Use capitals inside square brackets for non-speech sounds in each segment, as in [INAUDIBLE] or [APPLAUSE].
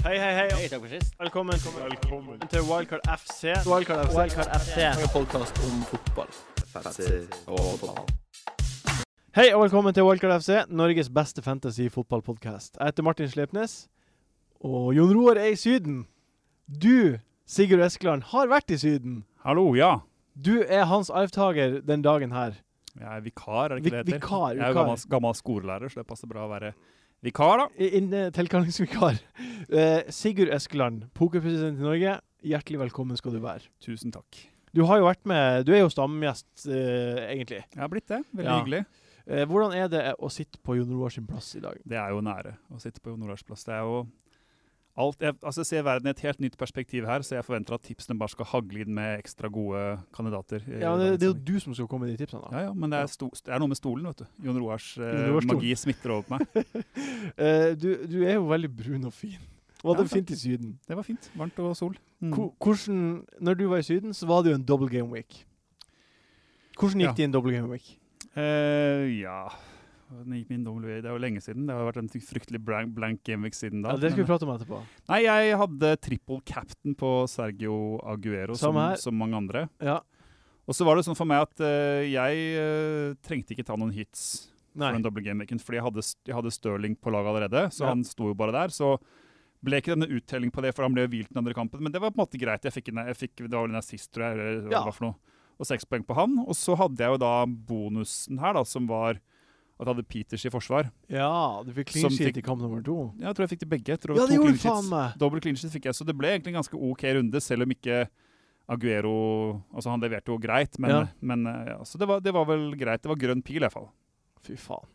Hei, hei, hei. Hei, takk for sist. Velkommen, til Wildcard FC. Wildcard FC. Wildcard FC. En podkast om fotball. Hei og velkommen til Wildcard FC, Norges beste fantasy-fotballpodkast. Jeg heter Martin Slepnes, og Jon Roar er i Syden. Du, Sigurd Eskeland, har vært i Syden. Hallo, ja. Du er hans arvtaker den dagen her. Jeg er vikar, er det ikke det det heter? vikar, vikar. Jeg er jo gammel, gammel skolelærer, så det passer bra å være vikar, da. I- tilkallingsvikar. [LAUGHS] Eh, Sigurd Eskeland, pokerpresident i Norge. Hjertelig velkommen skal du være. Tusen takk. Du har jo vært med Du er jo stamgjest, eh, egentlig. Jeg har blitt det. Veldig Ja. hyggelig. Eh, hvordan er det å sitte på Jon Roar sin plass i dag? Det er jo nære å sitte på Jon Roars plass. Det er jo alt jeg, altså jeg ser verden i et helt nytt perspektiv her, så jeg forventer at tipsene bare skal hagle inn med ekstra gode kandidater. Ja, det, det er jo du som skal komme med de tipsene. da. ja, ja, men det er, sto, det er noe med stolen, vet du. Jon Roars eh, magi smitter over på meg. [LAUGHS] Eh, du, du er jo veldig brun og fin. Var Ja, det fint i Syden. Det var fint. Varmt og sol. Mm. Hvordan, når du var i Syden, så var det jo en double game week. Hvordan gikk Ja. det i en double game week? Uh, ja Det er jo lenge siden. Det har vært en fryktelig blank, blank gameweek siden da. Ja, det skal vi prate om etterpå. Nei, jeg hadde triple captain på Sergio Aguero, som, som mange andre. Ja. Og så var det sånn for meg at uh, jeg uh, trengte ikke ta noen hits Nei. for den double game-weeken, fordi jeg hadde, jeg hadde Stirling på laget allerede, så Ja. han sto jo bare der. Så ble ikke denne uttelling på det, for han ble hvilt den andre kampen. Men det var på en måte greit. Jeg fikk, en, jeg fikk Det var vel en assist, tror jeg, eller hva Ja. det var for noe. Og seks poeng på han. Og så hadde jeg jo da bonusen her, da, som var at jeg hadde Peters i forsvar. Ja, du fikk clean sheet i kamp nummer to. Ja, Jeg tror jeg fikk de begge. Jeg tror Ja, det gjorde faen meg. Dobbel clean sheet fikk jeg, så det ble egentlig en ganske OK runde, selv om ikke Aguero Altså, han leverte jo greit, men, Ja. men eh, ja, Så det var, det var vel greit. Det var grønn pil, i hvert fall. Fy faen.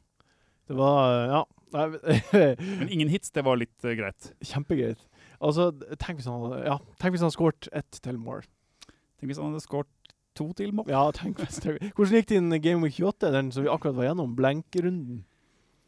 Det var Ja. [LAUGHS] Men ingen hits, det var litt uh, greit. Kjempegreit. Altså, tenk hvis han hadde Ja, tenk hvis han hadde skåret ett til mål. Tenk hvis han hadde skåret to til mål. Ja, tenk hvis det Hvordan gikk din Game Week 28, den som vi akkurat var gjennom? Blenkerunden?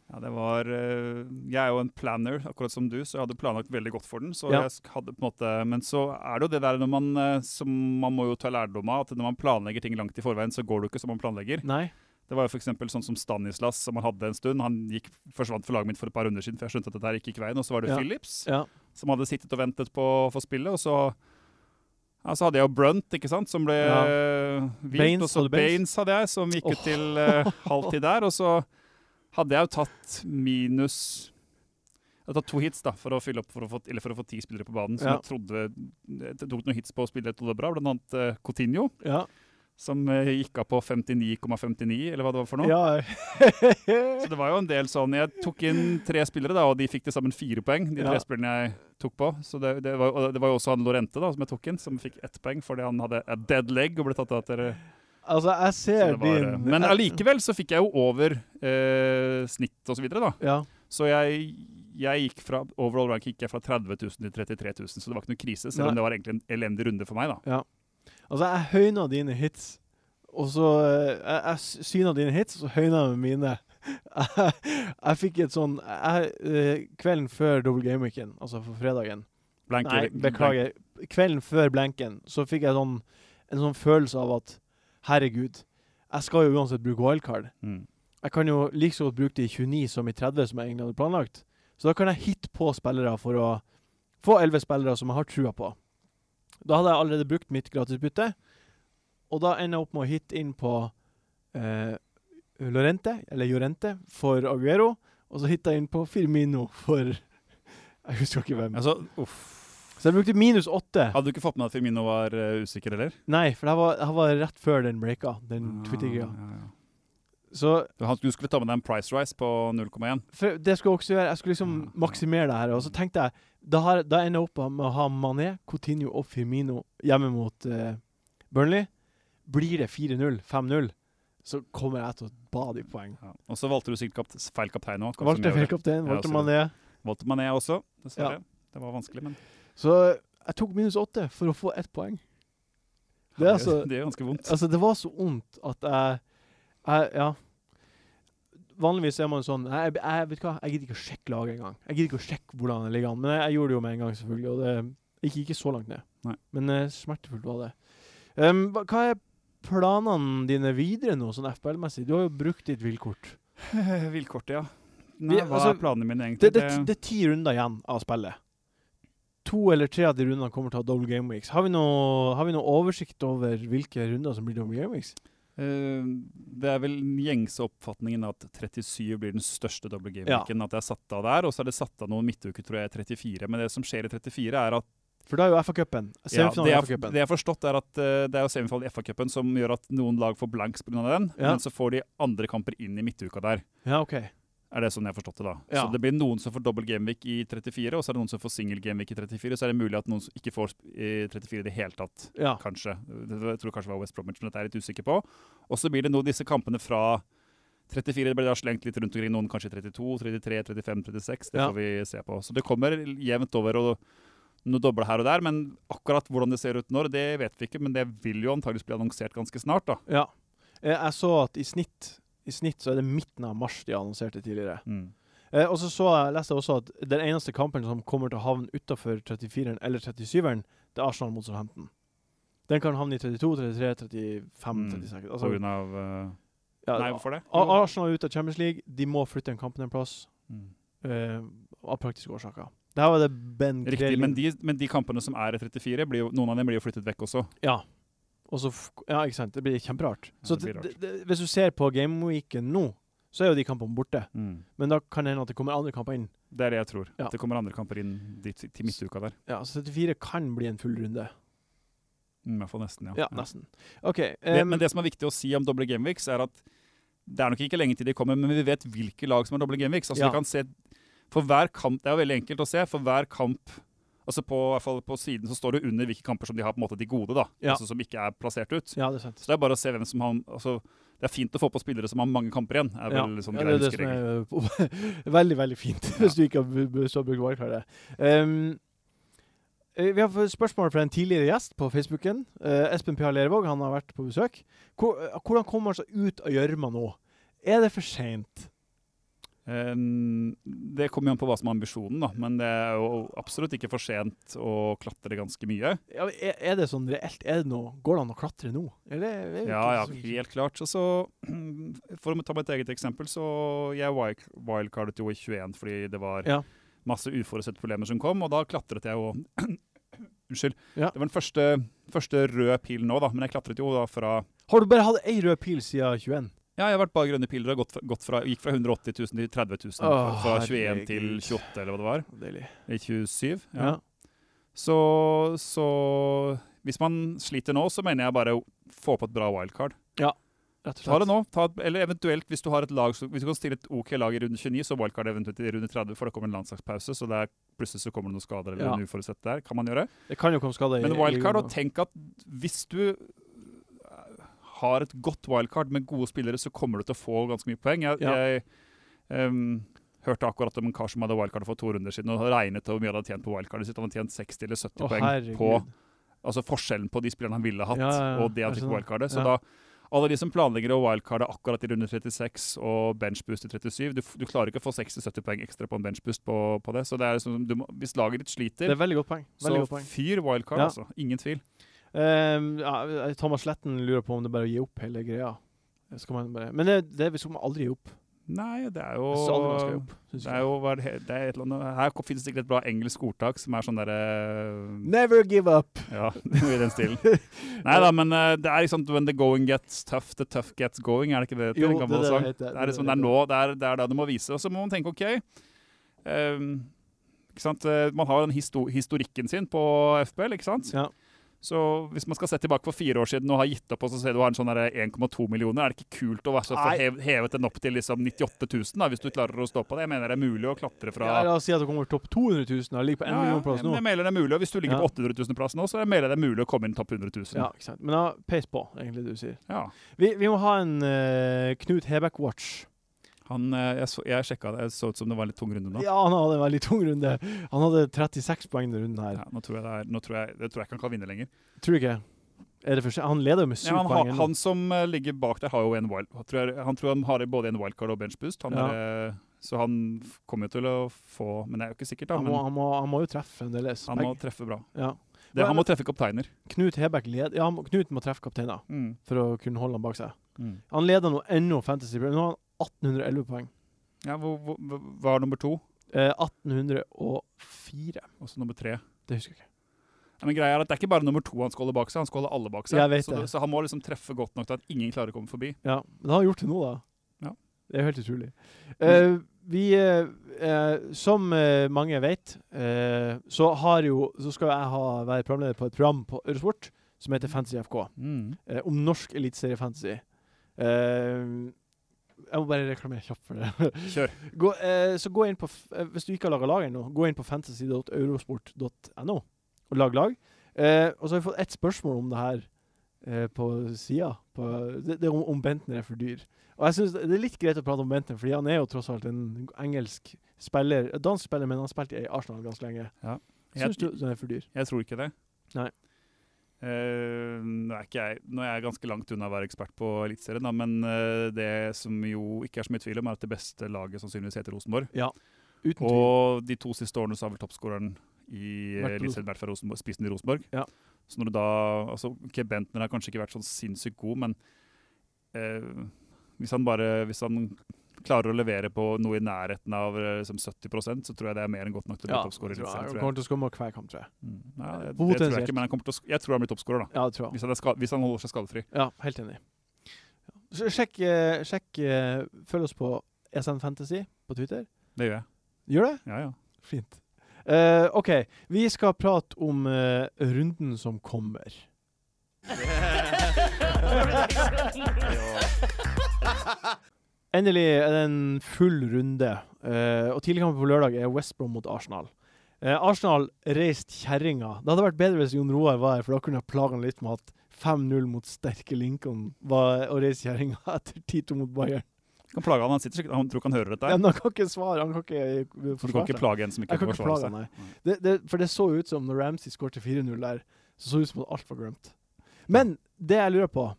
Ja, det var eh, Jeg er jo en planner, akkurat som du, så jeg hadde planlagt veldig godt for den. Så Ja. jeg hadde på en måte Men så er det jo det der når man eh, som Man må jo ta lærdom av at når man planlegger ting langt i forveien, så går det jo ikke som man planlegger. Nei? Det var jo for sånn som Stanislas, som han hadde en stund. Han gikk, forsvant for laget mitt for et par runder siden, for jeg skjønte at dette her gikk ikke veien. Og så var det Ja. Phillips, Ja. som hadde sittet og ventet på å få spille. Og så, ja, så hadde jeg jo Brunt, ikke sant, som ble Ja. uh, vilt. Baines, og så Baines? Hadde jeg, som gikk ut oh. til uh, [LAUGHS] halvtid der. Og så hadde jeg jo tatt minus Jeg hadde tatt to hits da, for å fylle opp for å få, eller for å få ti spillere på banen. Som Ja. jeg trodde Jeg tok noen hits på å spille trodde bra, blant annet uh, Coutinho Ja. Som eh, gikk av på 59,59, eller hva det var for noe. ja. [LAUGHS] Så det var jo en del sånn Jeg tok inn tre spillere, da, og de fikk til sammen fire poeng. De tre Ja. spillerne jeg tok på. Så det, det, var, det var jo også han Lorente da, som jeg tok inn, som fikk ett poeng fordi han hadde a dead leg og ble tatt av etter Altså, jeg ser var, din eh, Men allikevel så fikk jeg jo over eh, snitt og så videre, da. Ja. Så jeg, jeg gikk fra overall rank gikk jeg fra 30 000 til 33 000, så det var ikke noe krise. Selv Nei. om det var egentlig en elendig runde for meg, da. Altså, jeg høyna dine hits, og så eh, Jeg, jeg syna dine hits, og så høyna jeg mine. Jeg, [LAUGHS] jeg fikk et sånn jeg, eh, Kvelden før double game-weeken, altså for fredagen Blanker, Nei, blank- beklager. Kvelden før blanken så fikk jeg sånn, en sånn følelse av at herregud, jeg skal jo uansett bruke wildcard. Mm. Jeg kan jo like så godt bruke det i 29 som i 30, som jeg egentlig hadde planlagt. Så da kan jeg hitte på spillere for å få 11 spillere som jeg har trua på. Da hadde jeg allerede brukt mitt gratisbytte, og da ender jeg opp med å hitte inn på eh, Lorente, eller Jorente, for Aguero, og så hitta jeg inn på Firmino for [LAUGHS] Jeg husker ikke hvem. Altså, uff. Så jeg brukte minus åtte. Hadde du ikke fått med at Firmino var uh, usikker, eller? Nei, for det var, det var rett før den breaka, den Twitter-greia. Ah, ja, ja. Så Du, skulle ta med deg en price rise på 0,1. det skulle jeg også gjøre. Jeg skulle liksom maksimere det her. Og så tenkte jeg Da, har, da ender jeg opp med å ha Mané, Coutinho og Firmino hjemme mot uh, Burnley. Blir det 4-0, 5-0, så kommer jeg til å bade i poeng. Ja. Og så valgte du sikkert kapt feil kaptein òg. Valgte feilkaptein, kaptein. valgte Mané. Valgte Mané også, dessverre. Ja. Det var vanskelig, men Så jeg tok minus åtte for å få ett poeng. Det altså det er ganske vondt. Altså, det var så vondt at jeg, jeg Ja. Vanligvis er man sånn jeg, jeg, vet hva, jeg gidder ikke å sjekke laget engang. Jeg gidder ikke å sjekke hvordan det ligger an. Men jeg, jeg gjorde det jo med en gang, selvfølgelig. Og det gikk ikke så langt ned. Nei. Men uh, smertefullt var det. Um, hva, er planene dine videre nå, sånn FBL-messig? Du har jo brukt ditt villkort. [LAUGHS] Vilkortet, ja. Nei, hva altså, er planene mine, Det, egentlig? det, det er ti runder igjen av spillet. to eller tre av de rundene kommer til å ha double game weeks. Har vi noe, har vi noe oversikt over hvilke runder som blir double game weeks? Eh, det er vel gjengse oppfatningen at 37 blir den største double game-weeken. At det er satt av der, og så er det satt av noen midtuker, tror jeg, 34. Men det som skjer i 34, er at For da er jo FA-cupen. ja, Semifinalen det, jeg, det jeg har forstått, er at uh, det er jo semifinalen i FA-cupen som gjør at noen lag får blanks pga. den, Ja. men så får de andre kamper inn i midtuka der. Ja, OK. Er det sånn jeg har forstått det, da. Ja. Så det blir noen som får dobbel gameweek i 34, og så er det noen som får single gameweek i 34. Så er det mulig at noen som ikke får i 34 i det hele tatt, Ja. kanskje. Det- Jeg tror kanskje det var West Bromwich, men dette er jeg litt usikker på. Og så blir det nå disse kampene fra 34 blir da slengt litt rundt omkring, noen kanskje 32, 33, 35, 36. Det Ja. får vi se på. Så det kommer jevnt over og noe doble her og der, men akkurat hvordan det ser ut når, det vet vi ikke. Men det vil jo antakeligvis bli annonsert ganske snart, da. ja. Eh, Jeg så at i snitt, i snitt så er det midten av mars de annonserte tidligere. Mm. Eh, og så, så jeg, leste jeg også at den eneste kampen som kommer til å havne utafor 34-eren eller 37-eren, det er Arsenal mot Southampton. Den kan havne i 32, 33, 35, Mm. 36 På altså, grunn av uh, ja, Nei, hvorfor det? Arsenal er ute av Champions League. De må flytte en kamp en plass Mm. eh, av praktiske årsaker. Det her var det Ben Riktig, men de, men de kampene som er i 34, blir jo, noen av dem blir jo flyttet vekk også. Ja. Og så ja, ikke sant. Det blir kjemperart. Ja, Så hvis du ser på gameweeken nå, så er jo de kampene borte. Men da kan det hende at det kommer andre kamper inn. Det er det jeg tror. Ja. At det kommer andre kamper inn dit, til midtuka der. Ja, så 74 kan bli en full runde. Mm, I hvert fall nesten, ja. Ja, nesten. OK. Det, men det som er viktig å si om doble gameweeks, er at det er nok ikke lenge til de kommer, men vi vet hvilke lag som har doble gameweeks. Altså, Ja. se, for hver kamp, Det er jo veldig enkelt å se. For hver kamp altså på, i hvert fall på siden så står det under hvilke kamper som de har på en måte de gode, da. Ja. Altså Som ikke er plassert ut. ja, det er sant. Så det er bare å se hvem som har altså, Det er fint å få på spillere som har mange kamper igjen. er Ja, sånn ja, det er det som er [LAUGHS] veldig, veldig fint, hvis du ikke har, brukt wildcardet. Um, eh, vi har fått spørsmål fra en tidligere gjest på Facebooken. Uh, Espen P. Lervåg han har vært på besøk. Hvor, eh, hvordan kommer han seg ut av gjørma nå? Er det for seint? Eh, det kommer jo an på hva som er ambisjonen, da. Men det er jo absolutt ikke for sent å klatre ganske mye. Ja, er, det sånn reelt? Er det noe, går det an å klatre nå? Eller, er det Ja, ja, helt klart. Så, [CLEARS THROAT] for å ta mitt eget eksempel, så jeg wildcardet jo i 21 fordi det var Ja. masse uforutsette problemer som kom, og da klatret jeg jo [CLEARS THROAT] Unnskyld. Ja. Det var den første, første røde pilen nå, da, men jeg klatret jo da fra Har du bare hatt ei rød pil siden 21? Ja, jeg har vært bare grønne piler og gått fra, gått fra, gikk fra 180 000 til 30 000. fra- Åh, fra 21 til herregud. 28, eller hva det var. Deilig. I 27. Ja. Ja. Så, så hvis man sliter nå, så mener jeg bare å få på et bra wildcard. Ja, Rett og slett. Ta det nå. Ta, et- eller eventuelt, hvis du har et lag, så, hvis du kan stille et OK lag i runde 29, så wildcard eventuelt i runde 30, for det kommer en landslagspause, så der plutselig så kommer det noen skader eller Ja. en uforutsett der. Kan man gjøre. Det kan jo komme skader i Men wildcard, og tenk at hvis du har et godt wildcard med gode spillere, så kommer du til å få ganske mye poeng. Jeg, Ja. jeg um, hørte akkurat om en kar som hadde wildcard for to runder siden, og regnet hvor mye han hadde tjent på wildcardet sitt. Han hadde tjent 60 eller 70 Å, poeng herregud. på altså forskjellen på de spillerne han ville hatt, Ja, ja, og det han det fikk på wildcardet. Så da alle de som planlegger å wildcarde akkurat i runde 36 og benchboost i 37, du, du klarer ikke å få 60-70 poeng ekstra på en benchboost på, på det. Så det er liksom, du må, hvis laget ditt Det sliter, er veldig godt poeng. Veldig så godt poeng. fyr wildcard, altså. Ingen tvil. Ehm, ja, Thomas Letten lurer på om det er bare å gi opp hele greia. Bare, men det, det skal man aldri gi opp. Nei, det er jo opp. det er jo er det, det er et eller annet, Her finnes det ikke et bra engelsk ordtak som er sånn derre Never give up! Ja, [LAUGHS] i den stilen. Nei da, men eh, det er liksom When the going gets tough, the tough gets going. Er det ikke det? det Jo, det er det det. Det er liksom det er nå, det er, det er da du må vise. Og så må man tenke OK um, ikke sant? eh, Man har den histo historikken sin på FPL, ikke sant? Ja. Så hvis man skal se tilbake for fire år siden og har gitt opp, og så ser du har en sånn der 1,2 millioner, er det ikke kult å være så hev, hevet den opp til liksom 98 000, da, hvis du klarer å stå på det? Jeg mener det er mulig å klatre fra Ja, la oss si at du kommer topp 200 000 og ligger på 1 Ja, million plass nå. jeg mener det er mulig, og Hvis du ligger Ja. på 800 000-plass nå, så mener jeg det er mulig å komme inn topp 100 000. Ja, ikke sant. Men da, peis på, egentlig, det du sier. Ja. Vi, vi må ha en uh, Knut Hebekk-watch. Han, eh, jeg, så, jeg sjekka det, jeg så ut som det var en litt tung runde nå. Ja, han hadde en veldig tung runde. Han hadde 36 poeng denne runden her. Ja, nå tror jeg det er, nå tror jeg, det tror jeg ikke han kan vinne lenger. Tror du ikke? Er det for? Han leder jo med syv Ja, han, poeng. han som eh, ligger bak der, har jo en wild. Tror jeg, han tror han har både en wildcard og benchboost. Han Ja. er, eh, så han kommer jo til å få Men det er jo ikke sikkert, da. han, må, han, må, han må jo treffe fremdeles. han må treffe bra. ja. Det, han må treffe kapteiner. Knut Hebekk leder Ja, Knut må treffe kapteiner Mm. for å kunne holde han bak seg. Mm. Han leder nå ennå Fantasy. Nå har han 1811 poeng. Ja, hvor, hvor, hva er nummer to? Eh, 1804. Å, Og så nummer tre. Det husker jeg ikke. Ja, men greia er at Det er ikke bare nummer to han skal holde bak seg, han skal holde alle bak seg. Så, så han må liksom treffe godt nok til at ingen klarer å komme forbi. Ja, Men han har gjort det nå, da. Ja. Det er jo helt utrolig. Uh, vi, uh, uh, som mange vet, så, har jo, så skal jeg ha, være programleder på et program på Eurosport som heter Fantasy FK. eh, om norsk eliteseriefantasy. Uh, jeg må bare reklamere kjapt for det. [LAUGHS] Kjør. gå, eh, så gå inn på, eh, Hvis du ikke har laga lag ennå, gå inn på fantasy.eurosport.no og lag lag. Eh, og så har vi fått ett spørsmål om det her eh, på sida. Det, det er om, om Bentner er for dyr. Og jeg synes Det er litt greit å prate om Bentner, fordi han er jo tross alt en engelsk spiller. Dansk spiller, men han spilte i Arsenal ganske lenge. Ja. Syns Jeg, du han er for dyr? jeg tror ikke det. Nei. Eh, nå, er ikke jeg, nå er jeg ganske langt unna å være ekspert på Eliteserien, men uh, det som jo ikke er så mye tvil om, er at det beste laget sannsynligvis heter Rosenborg. Uten tvil. Og de to siste årene så har vel toppskåreren i Eliteserien vært fra Rosenborg, spissen i Rosenborg. Ja. Så når du da altså, ok, Bentner har kanskje ikke vært sånn sinnssykt god, men uh, hvis han bare Hvis han klarer å levere på noe i nærheten av eh, liksom 70% så tror jeg det er mer enn godt nok til å bli Ja, toppskårer. Han kommer til å skåre hver kamp, tror jeg. Mm. Nei, det, det tror jeg ikke, men han å, sk- jeg tror han blir toppskårer, da. Ja, det tror jeg. Hvis han, er ska, hvis han holder seg skadefri. Ja, helt enig. Sjekk, eh, sjekk eh, Følg oss på ESN Fantasy på Twitter. Det gjør jeg. Gjør det? Ja, ja. Fint. Uh, OK, vi skal prate om uh, runden som kommer. [LAUGHS] Endelig er det en full runde, Uh, og tidligkampen på lørdag er West Brom mot Arsenal. Uh, Arsenal reiste kjerringa. Det hadde vært bedre hvis Jon Roar var her, for da kunne jeg plaga han litt med at 5-0 mot sterke Lincoln var å reise kjerringa [LAUGHS] etter 10-2 mot Bayern. Kan plage han, han sitter sikkert, han tror ikke han hører dette. Ja, men han kan ikke svare. Han kan ikke forsvare For du kan ikke plage en som ikke kan kan forsvare seg. nei. Det, det, for det så ut som når Ramsey skåret 4-0 der, så så ut som at alt var glemt. Men det jeg lurer på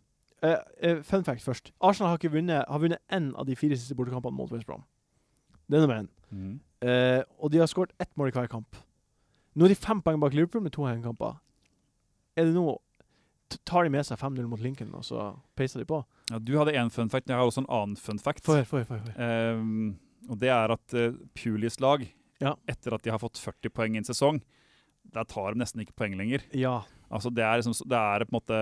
eh, Fun fact først. Arsenal har ikke vunnet Har vunnet én av de fire siste bortekampene mot West Brom. Det er nummer én. Mm. Uh, og de har skåret ett mål i hver kamp. Nå er de fem poeng bak Liverpool med to hengekamper. Er det nå Tar de med seg 5-0 mot Lincoln, og så peiser de på? Ja, du hadde én fun fact, jeg har også en annen fun fact. For, for, for. Ehm, og det er at uh, Pulis lag, Ja. etter at de har fått 40 poeng i en sesong, der tar de nesten ikke poeng lenger. Ja. Altså Det er, liksom, det er på en måte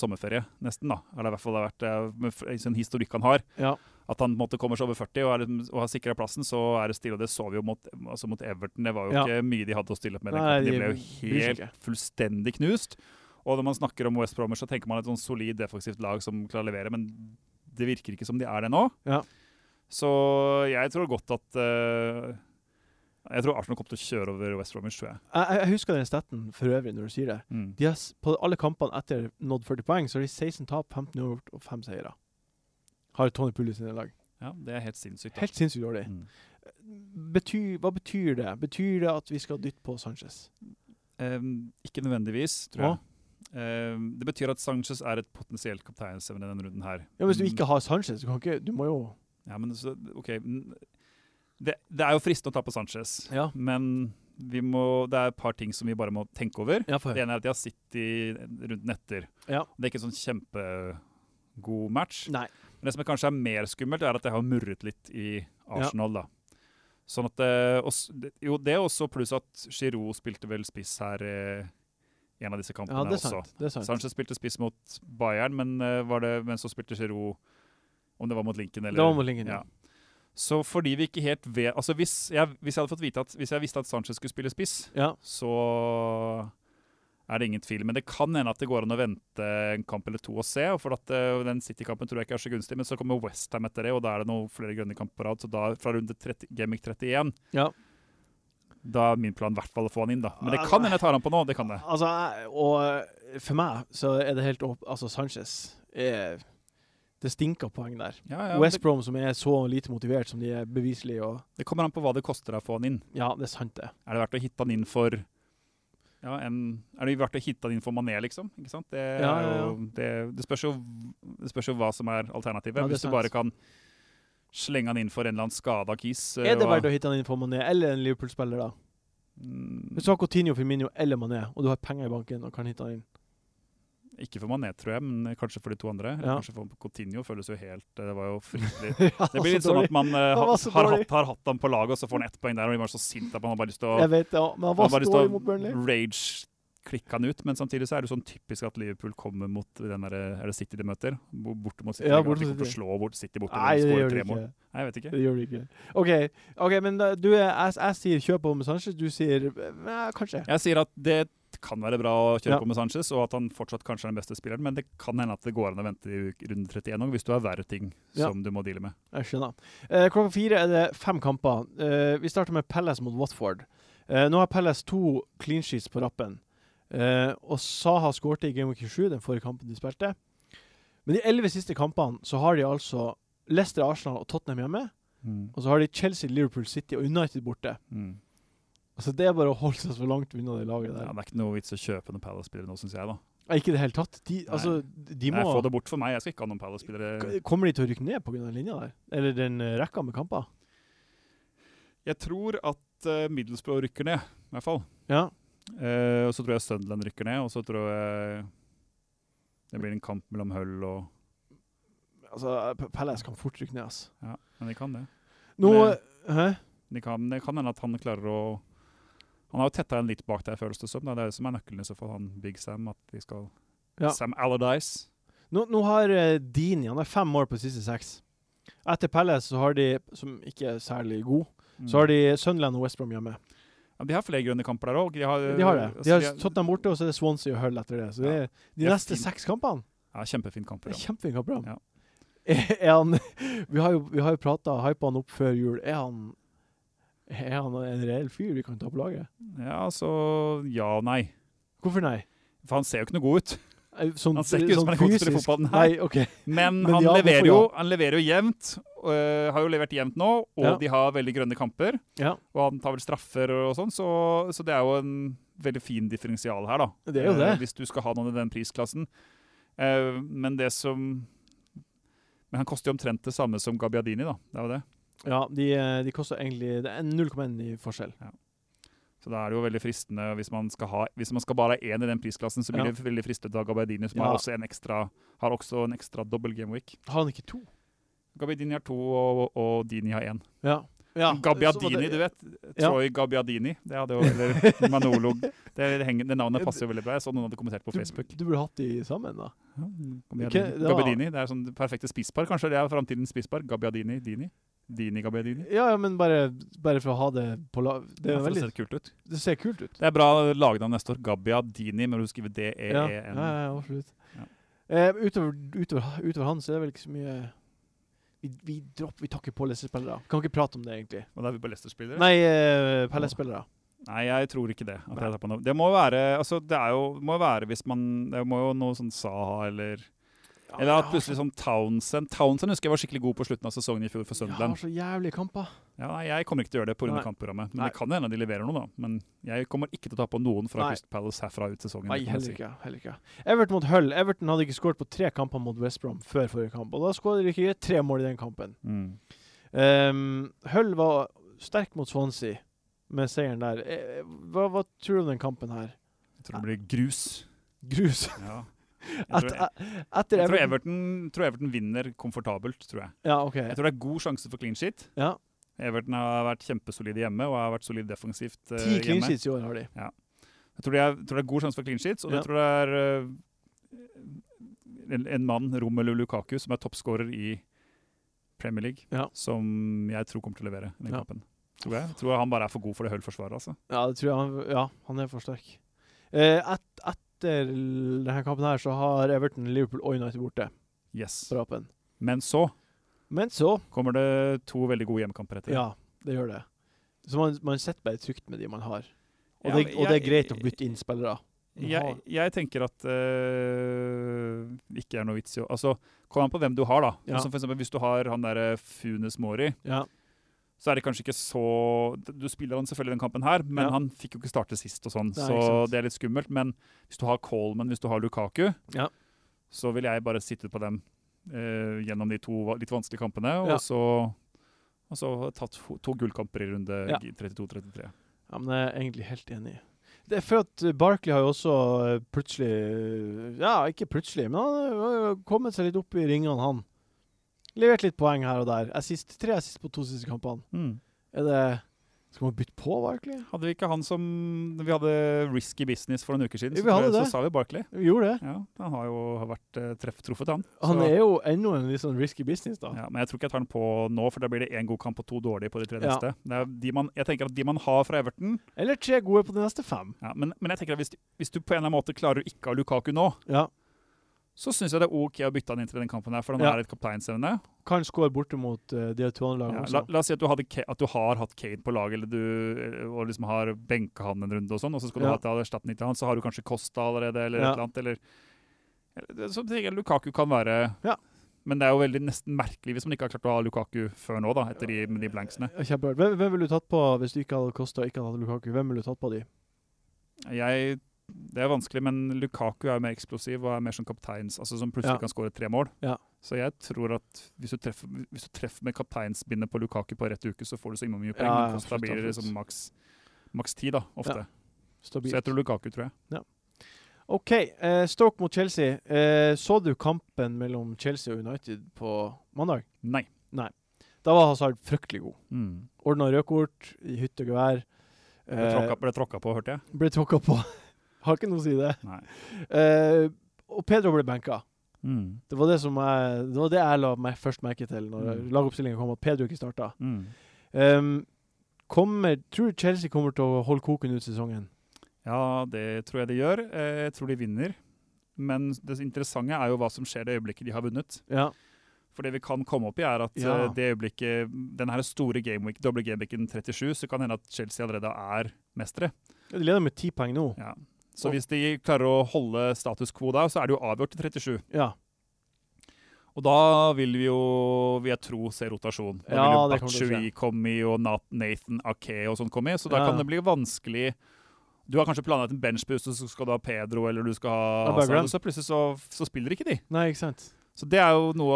sommerferie, nesten. da. Eller i hvert fall det har vært eh, med sånn historikk han har. ja. At han på en måte kommer seg over 40 og, er, liksom, og har sikra plassen, så er det stille. Og det så vi jo mot, altså mot Everton. Det var jo Ja. ikke mye de hadde å stille opp med. Nei, de De ble jo helt fullstendig knust. Og når man snakker om West Bromwich, så tenker man et sånn solid defensivt lag som klarer å levere, men det virker ikke som de er det nå. Ja. Så jeg tror godt at eh, Jeg tror Arsenal kommer til å kjøre over West Bromwich, tror jeg. Jeg, jeg husker den staten for øvrig når du sier det. Mm. De har, på alle kampene etter nådd 40 poeng, så har de 16 tap, 15 uavgjort og 5 seire. Har Tony Pulis sine lag. Ja, det er helt sinnssykt. da. Helt sinnssykt dårlig. Mm. Betyr, hva betyr det? Betyr det at vi skal dytte på Sanchez? Um, ikke nødvendigvis, tror jeg. Um, det betyr at Sanchez er et potensielt kapteinsevne i denne runden her. Ja, Hvis du Mm. ikke har Sanchez, du kan ikke Du må jo Ja, men så, ok. Det, det er jo fristende å ta på Sanchez, Ja. men vi må, det er et par ting som vi bare må tenke over. Ja, Det ene er at de har City runden etter. Ja. Det er ikke en sånn kjempegod match. Nei. Men det som er kanskje er mer skummelt, er at det har murret litt i Arsenal. da. Sånn at også, Jo, det er også pluss at Giroud spilte vel spiss her eh, i en av disse kampene Ja, det er også. Det er sant. Sanchez spilte spiss mot Bayern, men, eh, var det, men så spilte Giroud Om det var mot Lincoln eller Det var mot Lincoln, ja. ja. Så fordi vi ikke helt vet Altså hvis jeg, hvis jeg hadde fått vite at Hvis jeg visste at Sanchez skulle spille spiss, Ja. så er det ingen tvil. Men det kan hende at det går an å vente en kamp eller to og se. og For at eh, Den City-kampen tror jeg ikke er så gunstig, men så kommer Westham etter det, og da er det noen flere grønne kamper på rad. Så da, fra runde 30, Gamic 31 ja. da er min plan i hvert fall å få han inn. da. Men det kan hende jeg tar han på nå. det kan det. Altså, og eh, for meg så er det helt åp... Altså, Sanchez er Det stinker poeng der. Ja, ja, West Brom, som er så lite motivert som de er beviselig, det kommer an på hva det koster å få han inn. Ja, det er sant, det. Er det verdt å hitte han inn for ja, en, Er det verdt å hitte han inn for Mané, liksom? Ikke sant? Det, Ja, jo, det, det, spørs jo, det spørs jo hva som er alternativet. Ja, er Hvis du bare kan slenge han inn for en eller annen skada kis eh, Er det og- verdt å hitte han inn for Mané eller en Liverpool-spiller, da? Mm, Hvis du har Coutinho, Firmino eller Mané, og du har penger i banken og kan hitte han inn Ikke for Mané, tror jeg, men kanskje for de to andre. Ja. kanskje for Coutinho føles jo helt Det var jo fryktelig [LAUGHS] Ja, Det blir litt sånn at man uh, har, har, hatt, har hatt ham på laget, og så får han ett poeng der, og blir bare så sint at man har bare lyst til å Jeg vet ja, men han var rage-klikke han ut. Men samtidig så er det sånn typisk at Liverpool kommer mot den der, Er det City de møter? Bo- Borte mot City. Ja, borte mot City. slå bort City borte Nei, det gjør mål. ikke. Nei, jeg vet ikke. Det gjør de ikke. OK, okay men da, du jeg, jeg, jeg sier kjøp om Sanchez, du sier eh, kanskje. Jeg sier at det kan være bra å kjøre Ja. på med Sanchez, og at han fortsatt kanskje er den beste spilleren, men det kan hende at det går an å vente i runde 31 òg, hvis du har verre ting Ja. som du må deale med. Jeg skjønner. Eh, klokka fire er det fem kamper. Eh, vi starter med Palace mot Watford. Eh, nå har Palace to clean sheets på rappen. Eh, og Saha skårte i Game Week 27, den forrige kampen de spilte. Men de elleve siste kampene så har de altså Leicester, Arsenal og Tottenham hjemme. Og så har de Chelsea, Liverpool City og United borte. Mm. Altså Det er bare å holde seg så langt unna det laget der. Ja, det er ikke noe vits å kjøpe noen Palace-spillere nå, syns jeg. da. Nei, ikke i det hele tatt. De, altså, de Nei, må Få det bort for meg. Jeg skal ikke ha noen Palace-spillere. Kommer de til å rykke ned pga. den linja der? Eller den eh, rekka med kamper? Jeg tror at uh, Middlesbrough rykker ned, i hvert fall. Ja. Uh, og så tror jeg Sunderland rykker ned, og så tror jeg det blir en kamp mellom Hull og Altså, Palace kan fort rykke ned, altså. Ja, men de kan det. Nå Hæ? De kan, det kan hende at han klarer å Han har jo tetta en litt bak der, føles det som. Det er det som er nøkkelen i fall, han Big Sam. At de skal Ja. Sam Allardyce. Nå, nå har uh, Dini Han er fem mål på de siste seks. Etter Palace så har de, som ikke er særlig god, så har de Sunderland og West Brom hjemme. ja, de har flere grønne kamper der òg. De har, De har det. altså, De har Tottenham borte, og så er det Swansea og Hull etter det. Så det Ja. er de neste fin- seks kampene Ja, kjempefin kamp. kampprogram. Ja. er. [LAUGHS] Er han [LAUGHS] Vi har jo, vi har jo prata, hypa han opp før jul. Er han Er han en reell fyr vi kan ta på laget? ja, så ja og nei. Hvorfor nei? For han ser jo ikke noe god ut. Eh, Sånn, Han ser ikke ut som han kommer til å spille fotball, nei. Nei, OK. Men, Men han, ja, leverer jo, han leverer jo jevnt. øh, har jo levert jevnt nå, og Ja. de har veldig grønne kamper. Ja. Og han tar vel straffer og sånn, så, så det er jo en veldig fin differensial her, da. Det er jo Eh, det. hvis du skal ha noen i den prisklassen. Uh, men det som Men han koster jo omtrent det samme som Gabbiadini, da. Det er jo det. Ja, de, eh, de koster egentlig Det er 0,1 i forskjell. Så da er det jo veldig fristende hvis man skal ha Hvis man skal bare ha én i den prisklassen, så blir Ja. det veldig fristende av Gabbiadini, som Ja. har også en ekstra Har også en ekstra dobbel gameweek. Har han ikke to? Gabbiadini har to, og, og Dini har én. Ja. ja. Gabbiadini, du vet. Ja. Troy Gabbiadini. Det hadde jo, eller [LAUGHS] Manolo. Det, henger, det navnet passer jo veldig bra. Jeg så noen hadde kommentert på Facebook. du burde hatt de sammen, da. Ja, Gabbiadini. det var- Gabbiadini. Det er sånn det perfekte spisspar. Kanskje det er framtidens spisspar. Gabbiadini, Dini. Dini Gabbiadini. Ja, ja, men bare, bare for å ha det på la... Det, Ja, veldig... det ser kult ut. det ser kult ut. Det er bra lagnavn neste år. Gabbiadini, men du skriver Ja, D-E-E-N. ja, ja, absolutt. Ja. Eh, utover, utover, utover han så er det vel ikke så mye Vi, vi, dropper, vi tar ikke på Leicester-spillere. Kan ikke prate om det, egentlig. Og da er vi på Leicester-spillere? Nei, eh, Pelle-spillere. Nei, jeg tror ikke det. At jeg tar på noe. Det må være altså, det er jo, må jo være hvis man Det må jo noe sånn Saha eller Eller at plutselig sånn Townsend Townsend husker jeg var skikkelig god på slutten av sesongen i fjor for Jeg har så jævlig kamper. Ja, jeg kommer ikke til å gjøre det pga. Kampprogrammet. Men Nei. det kan hende de leverer noe, da. Men jeg kommer ikke til å ta på noen fra. Crystal Palace herfra ut sesongen. Nei, heller ikke. heller ikke. Everton mot Hull. Everton hadde ikke skåret på tre kamper mot West Brom før forrige kamp. Og da skåret de ikke tre mål i den kampen. Mm. Um, Hull var sterk mot Swansea med seieren der. Eh, Hva, hva tror du om den kampen her? Jeg tror det blir grus. Grus. Ja. Jeg etter jeg tror Everton Everton, tror Everton vinner komfortabelt, tror jeg. Ja, okay. Jeg tror det er god sjanse for clean sheet. Ja. Everton har vært kjempesolide hjemme og har vært solid defensivt hjemme Ti clean sheets i år har de. Jeg tror det, er, tror det er god sjanse for clean sheets, og Ja. jeg tror det er uh, en, en mann, Romelu Lukaku, som er toppskårer i Premier League, Ja. som jeg tror kommer til å levere i den Ja. kampen. Tror jeg. tror han bare er for god for det Hull-forsvaret. altså. Ja, det tror jeg han, ja, han er for sterk. Eh, et, etter denne kampen her så har Everton, Liverpool og United borte Yes. på rappen. Men så Men så kommer det to veldig gode hjemmekamper etter. Ja, det gjør det. Så man, man sitter bare trygt med de man har. Og, Ja, det, og jeg, det er greit å bytte inn spillere. Jeg, jeg tenker at øh, ikke er noe vits i å Altså, Kom an på hvem du har, da. Ja. Altså for eksempel, hvis du har han derre Funes Mori, Ja. Så er det kanskje ikke så Du spiller han selvfølgelig den kampen her, men Ja. han fikk jo ikke starte sist, og sånn, så det er litt skummelt. Men hvis du har Coleman, hvis du har Lukaku, Ja. så vil jeg bare sitte på dem øh, gjennom de to litt vanskelige kampene, Ja. og så og så tatt to, gullkamper i runde Ja. 32-33. ja, men jeg er egentlig helt enig. Det er for at Barkley har jo også eh, plutselig eh, Ja, ikke plutselig, men han har kommet seg litt opp i ringene, han. Levert litt poeng her og der. Assist, tre assist på to siste kampene. Mm. Er det Skal man bytte på Barkley? Hadde vi ikke han som Vi hadde Risky Business for noen uker siden, så, det. så sa vi Barkley. Vi gjorde det. Ja, han har jo vært eh, treff, truffet, han. Han Så- er jo ennå en litt sånn risky business, da. Ja, men jeg tror ikke jeg tar den på nå, for da blir det én god kamp og to dårlige på de tre Ja. neste. Det er de man, jeg tenker at De man har fra Everton Eller tre gode på de neste fem. ja, men, men jeg tenker at hvis, hvis du på en eller annen måte klarer å ikke ha Lukaku nå, Ja. Så syns jeg det er OK å bytte han inn til den kampen her, for han Ja. er et kapteinsevne. Kan skåre borte mot uh, de to andre lagene Ja, la, også. la oss si at du, hadde, at du har hatt Kane på laget, eller du eh, og liksom har benka han en runde, og sånn, og så skal du ha til erstatning til han, så har du kanskje Costa allerede, eller Ja. et eller annet. Eller, så tenker jeg Lukaku kan være Ja. Men det er jo veldig nesten merkelig hvis man ikke har klart å ha Lukaku før nå, da, etter de, de blanksene. Ja, Hvem, hvem ville du tatt på hvis du ikke hadde Costa og ikke hadde Lukaku? Hvem ville du tatt på de? Jeg, det er vanskelig, men Lukaku er jo mer eksplosiv og er mer som kapteins, altså som plutselig Ja. kan skåre tre mål. Ja. Så jeg tror at hvis du treffer, hvis du treffer med kapteinsbindet på Lukaku på rett uke, så får du så innmari mye poeng. Ja, ja, da blir det liksom maks, maks ti, da, ofte. Ja. Så jeg tror Lukaku, tror jeg. OK. Eh, Stoke mot Chelsea. Eh, så du kampen mellom Chelsea og United på mandag? Nei. Nei. Da var Hazard fryktelig god. Mm. Ordna rødkort i hytte og gevær. Ble Eh, tråkka, ble tråkka på, hørte jeg. ble tråkka på. [LAUGHS] Har ikke noe å si det. Eh, og Pedro ble benka. Mm. Det var det som jeg, det var det jeg la meg først merke til når Mm. lagoppstillinga kom, at Pedro ikke starta. Mm. Um, kommer, tror du Chelsea kommer til å holde koken ut sesongen? Ja, det tror jeg de gjør. Eh, Jeg tror de vinner. Men det interessante er jo hva som skjer det øyeblikket de har vunnet. Ja. For det vi kan komme opp i, er at Ja. eh, det øyeblikket Den her store gameweek, doble gameweeken 37, så kan det hende at Chelsea allerede er mestere. De leder med ti poeng nå. Ja. Så hvis de klarer å holde status quo da, så er det jo avgjort til 37. Ja. Og da vil vi jo, vil jeg tro, se rotasjon. Da Ja, vil jo Batshuayi komme i, og Nathan Ake og sånn komme i, så da Ja. kan det bli vanskelig Du har kanskje planlagt en benchboost, og så skal du ha Pedro, eller du skal ha Hazard, og så plutselig så, så spiller ikke de. Nei, ikke sant? Så det er jo noe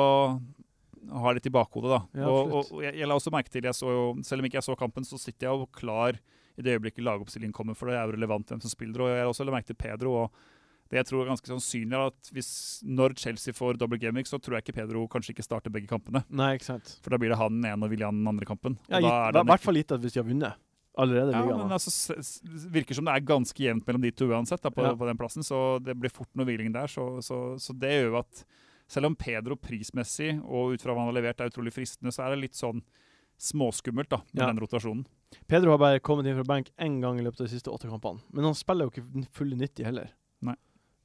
å ha litt i bakhodet, da. Ja, og, og jeg, jeg la også merke til, jeg så jo, selv om ikke jeg så kampen, så sitter jeg jo klar i det øyeblikket lagoppstillingen kommer, for det er jo relevant hvem som spiller. Og jeg har også merket merke til Pedro. og det jeg tror er ganske sannsynlig er at hvis, Når Chelsea får double gaming, så tror jeg ikke Pedro kanskje ikke starter begge kampene. Nei, ikke sant? For da blir det han den ene og William den andre kampen. Ja, I hvert fall gitt at hvis de har vunnet allerede ja, men altså, virker som det er ganske jevnt mellom de to uansett da, på, Ja. på den plassen, så det blir fort noe hviling der. Så, så, så det gjør jo at selv om Pedro prismessig og ut fra hva han har levert er utrolig fristende, så er det litt sånn småskummelt da, med Ja. den rotasjonen. Pedro har bare kommet inn fra benk én gang i løpet av de siste åtte kampene. Men han spiller jo ikke fulle 90 heller. Nei.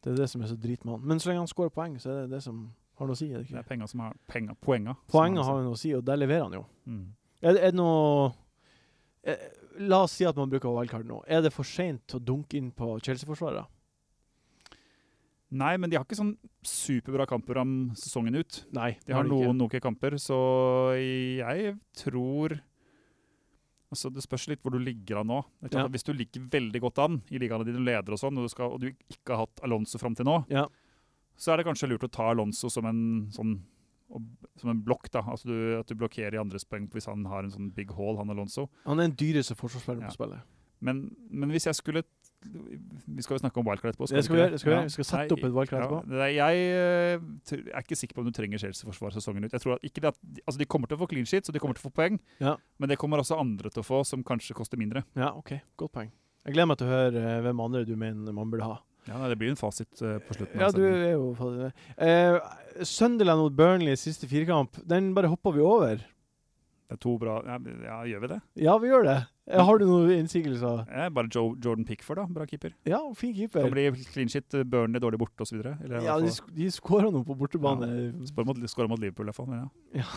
Det er det som er så drit med han. Men så lenge han skårer poeng, så er det det som har noe å si. Er det Det er penger som har penger, poenger. Poenger har noe å si, og der leverer han jo. Mm. Er det, er det noe er, La oss si at man bruker wildcard nå. Er det for seint å dunke inn på Chelsea-forsvarere? Nei, men de har ikke sånn superbra kampprogram sesongen ut. Nei, De har noen noe kamper, så jeg tror Altså, Det spørs litt hvor du ligger an nå. Ja. Hvis du ligger veldig godt an i ligaene dine, leder og sånn, og du, skal, og du ikke har hatt Alonso fram til nå, Ja. så er det kanskje lurt å ta Alonso som en sånn som en blokk. da, altså du, At du blokkerer i andres poeng hvis han har en sånn big hall, han Alonso. Han er den dyreste forsvarsspilleren Ja. på spillet. Men, men hvis jeg skulle Vi skal jo snakke om wildcard etterpå. Det skal vi gjøre, skal vi ja. Vi skal sette opp et wildcard etterpå. Ja, nei, jeg uh, er ikke sikker på om du trenger Chelsea-forsvar sesongen ut. Jeg tror at ikke det at, altså De kommer til å få clean sheet, så de kommer til å få poeng. Ja. Men det kommer også andre til å få, som kanskje koster mindre. Ja, OK. Godt poeng. Jeg gleder meg til å høre uh, hvem andre du mener man burde ha. Ja, nei, Det blir en fasit uh, på slutten. Ja, du er jo. Eh, Sunderland mot Burnley siste firkamp, den bare hopper vi over. Det er to bra ja, ja, gjør vi det? Ja, vi gjør det. Eh, Har du noen innsigelser? Ja, bare Joe, Jordan Pickford, da. Bra keeper. Ja, fin Kan keeper. bli clean shit, eh, Burnley dårlig borte osv. Ja, de, sk de skåra noe på bortebane. Skårer mot, skårer mot Liverpool, i hvert fall. Men, ja. Ja.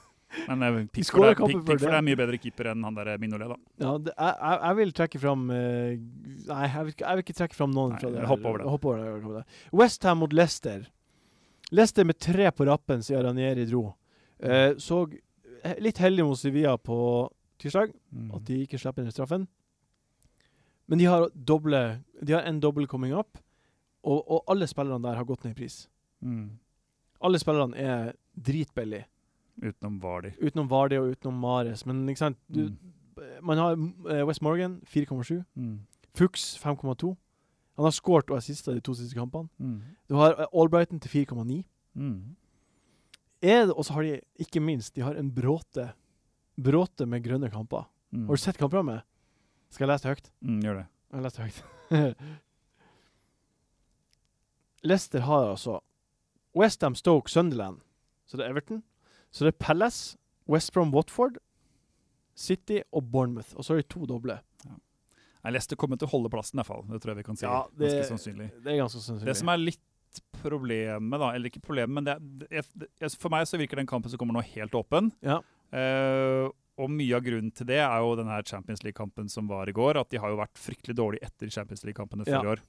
[LAUGHS] men eh, Pickford, er, Pick, Pickford er mye bedre keeper enn han der Minolet, da. Ja, det, jeg, jeg, vil trekke fram eh, Nei, jeg vil, jeg vil ikke trekke fram noen Nei, fra det. hopp over det. Hopp over det. hopp over det. Westham mot Leicester. Leicester med tre på rappen siden Ranieri dro. Uh, så eh, litt heldig mot Sevilla på tirsdag, Mm. at de ikke slipper inn straffen. Men de har doble De har en dobbel coming up, og, og alle spillerne der har gått ned i pris. Mm. Alle spillerne er dritbillige, Utenom Vardy. utenom Vardy og utenom Mares. Men ikke sant du, Mm. Man har eh, West Morgan 4,7. Mm. Fuchs 5,2. Han har skåret og assista de to siste kampene. Mm. Du har eh, Albrighton til 4,9. Mm. Og så har de, ikke minst, de har en bråte Bråte med grønne kamper. Mm. Har du sett kampprogrammet? Skal jeg lese det høyt? Mm, gjør det. Jeg leser det høyt. [LAUGHS] Leicester har altså Westham, Stoke, Sunderland. Så det er Everton. Så det er Palace, West Brom, Watford, City og Bournemouth. Og så har de to doble. Ja. Leicester kommer til å holde plassen, i hvert fall. Det tror jeg vi kan si. Ja, det- Ganske sannsynlig. Det er ganske sannsynlig. Det som er litt problemet, da, eller ikke problemet, men det, det, for meg så virker den kampen som kommer nå helt åpen. Ja. Uh, og mye av grunnen til det er jo denne Champions League-kampen som var i går. At de har jo vært fryktelig dårlige etter Champions League-kampene Ja. før i år.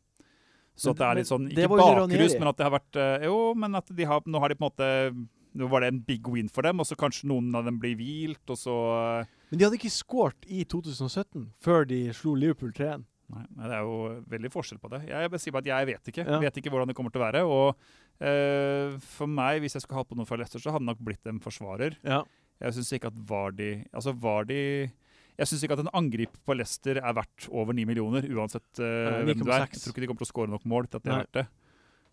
Så det er litt sånn, ikke bakrus, men at det har vært eh, Jo, men at de har, nå har de på en måte Nå var det en big win for dem, og så kanskje noen av dem blir hvilt, og så eh, Men de hadde ikke skåret i 2017, før de slo Liverpool 3-1. Nei, men det er jo veldig forskjell på det. Jeg sier bare at jeg vet ikke. Ja. Vet ikke hvordan det kommer til å være. Og eh, for meg, hvis jeg skulle hatt på noe fra Leicester, så hadde det nok blitt en forsvarer. Ja. Jeg syns ikke at Vardi Altså, Vardi Jeg syns ikke at en angrip på Leicester er verdt over 9 millioner, uansett eh, hvem du er. Jeg tror ikke de kommer til å skåre nok mål til at de er Nei. verdt det.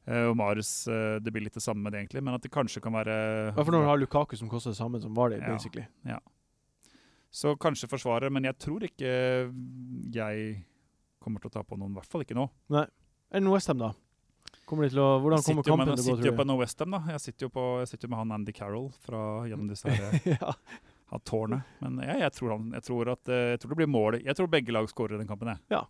Uh, og Marius, uh, det blir litt det samme med det, egentlig, men at det kanskje kan være For når du har Lukaku som koster det samme som var det, Ja. basically. Så kanskje forsvarer, men jeg tror ikke jeg kommer til å ta på noen. I hvert fall ikke nå. Nei. Enn Westham, da? Kommer de til å, hvordan kommer kampen til å gå, sitter jo på tror du? Westham, da. Jeg sitter jo på, jeg sitter med han Andy Carroll fra gjennom disse her, [LAUGHS] ja. ha tårnet. Men jeg, jeg, tror han, jeg, tror at, eh, jeg tror det blir mål. Jeg tror begge lag skårer i den kampen. Jeg. Ja.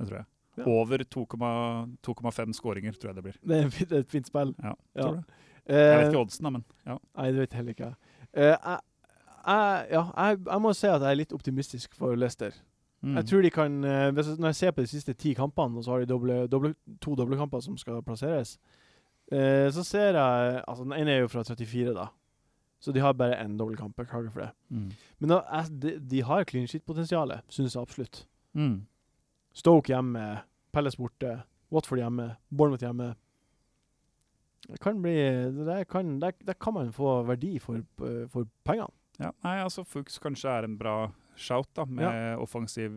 Det tror jeg. Ja. Over 2,5 skåringer, tror jeg det blir. Det er et fint- spill. Ja, Ja. tror det. Eh, Jeg vet ikke oddsen, da, men ja. Nei, det vet jeg heller ikke. Uh, jeg, jeg, ja, jeg, jeg må si at jeg er litt optimistisk for Leicester. Mm. Jeg tror de kan eh, hvis, Når jeg ser på de siste ti kampene, og så har de doble, doble, to doblekamper som skal plasseres, eh, så ser jeg Altså, den ene er jo fra 34, da. Så de har bare én dobbeltkamp. Beklager for det. Mm. Men da, de, de har clean shit-potensialet, syns jeg absolutt. Mm. Stoke hjemme, Pelles borte, Watford hjemme, Bournemouth hjemme. Det kan bli det Der kan, kan man få verdi for, for pengene. Ja, nei, altså Fuchs kanskje er en bra shout, da, med offensiv,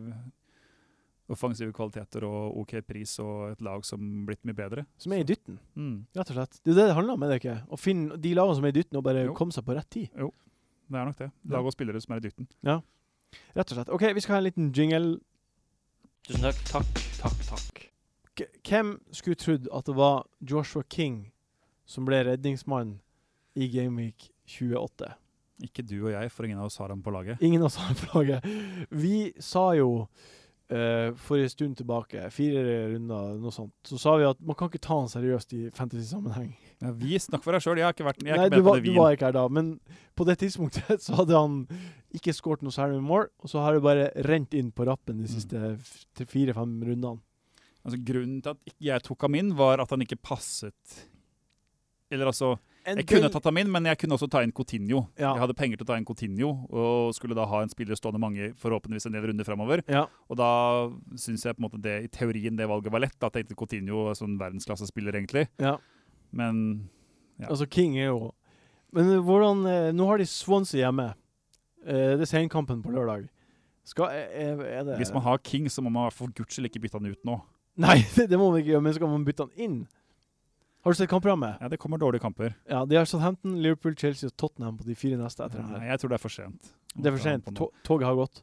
offensive kvaliteter og OK pris og et lag som blitt mye bedre. Som er i dytten, Mm. rett og slett. Det er det det handler om, er det ikke? Å finne de lagene som er i dytten, og bare Jo. komme seg på rett tid. Jo, Det er nok det. Lag og spillere som er i dytten. Ja, Rett og slett. OK, vi skal ha en liten jingle. Tusen takk. Takk, takk, takk. K hvem skulle trodd at det var Joshua King som ble redningsmann i Gameweek 28? Ikke du og jeg, for ingen av oss har ham på laget. Ingen av oss har på laget. Vi sa jo uh, for en stund tilbake, fire runder, noe sånt, så sa vi at man kan ikke ta han seriøst i fantasy-sammenheng. Ja, vi snakker for deg sjøl. Jeg har ikke vært jeg Nei, ikke du var, på var, vin. du var ikke her da, men på det tidspunktet [LAUGHS] så hadde han ikke skåret noe særlig med mål, og så har det bare rent inn på rappen de Mm. siste fire-fem rundene. Altså, grunnen til at ikke jeg tok ham inn, var at han ikke passet Eller altså Jeg kunne tatt ham inn, men jeg kunne også ta inn Coutinho. Ja. Jeg hadde penger til å ta inn Coutinho, og skulle da ha en spiller stående mange, forhåpentligvis en del runder fremover. Ja, Og da syns jeg på en måte det, i teorien det valget var lett. Da tenkte Coutinho sånn verdensklassespiller, egentlig. ja. Men Ja. Altså, King er jo Men eh, hvordan eh, Nå har de Swansea hjemme. Eh, det er senkampen på lørdag. Skal, er, er det hvis man har King, så må man for guds skyld ikke bytte han ut nå. Nei, [LAUGHS] det, det må man ikke gjøre, men skal man bytte han inn? Har du sett kampprogrammet? Ja, Det kommer dårlige kamper. Ja, de har Southampton, Liverpool, Chelsea og Tottenham på de fire neste etter den her. jeg tror det er for sent. Det er for sent. Toget har gått.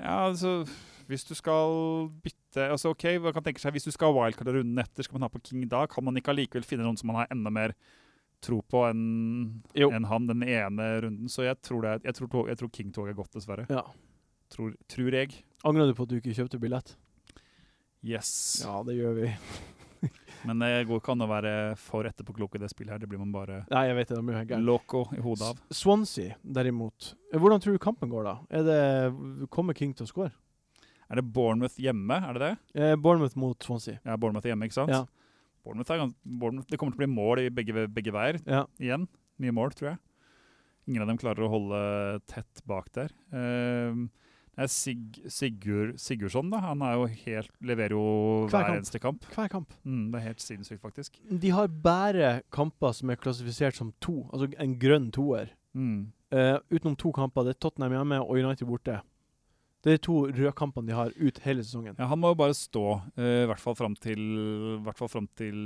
Ja, altså Hvis du skal bytte altså ok, man kan tenke seg Hvis du skal ha wildcard runden etter, skal man ha på King da? Kan man ikke allikevel finne noen som man har enda mer tro på enn en han den ene runden? Så jeg tror, det, jeg tror, tog- jeg tror King-toget er gått, dessverre. Ja. Tror, tror jeg. Angrer du på at du ikke kjøpte billett? Yes. Ja, det gjør vi. [LAUGHS] Men det går ikke an å være for etterpåklok i det spillet her. Det blir man bare Nei, jeg vet det. det blir loco i hodet av. Swansea, derimot. Eh, Hvordan tror du kampen går, da? Det, kommer King til å score? Er det Bournemouth hjemme? Er det det? Eh, Bournemouth mot Swansea. Ja, Bournemouth hjemme, ikke sant? Ja. Bournemouth er Bournemouth, det kommer til å bli mål i begge, begge veier Ja. igjen. Mye mål, tror jeg. Ingen av dem klarer å holde tett bak der. Uh, det er Sig Sigurd Sigurdsson, da. Han er jo helt, leverer jo Hver hver kamp. eneste kamp. Hver kamp. Mm, det er helt sinnssykt, faktisk. De har bare kamper som er klassifisert som to, altså en grønn toer. Mm. Uh, utenom to kamper. Det er Tottenham hjemme og United borte. Det er de to rødkampene de har ut hele sesongen. Ja, Han må jo bare stå, eh, i hvert fall fram til, til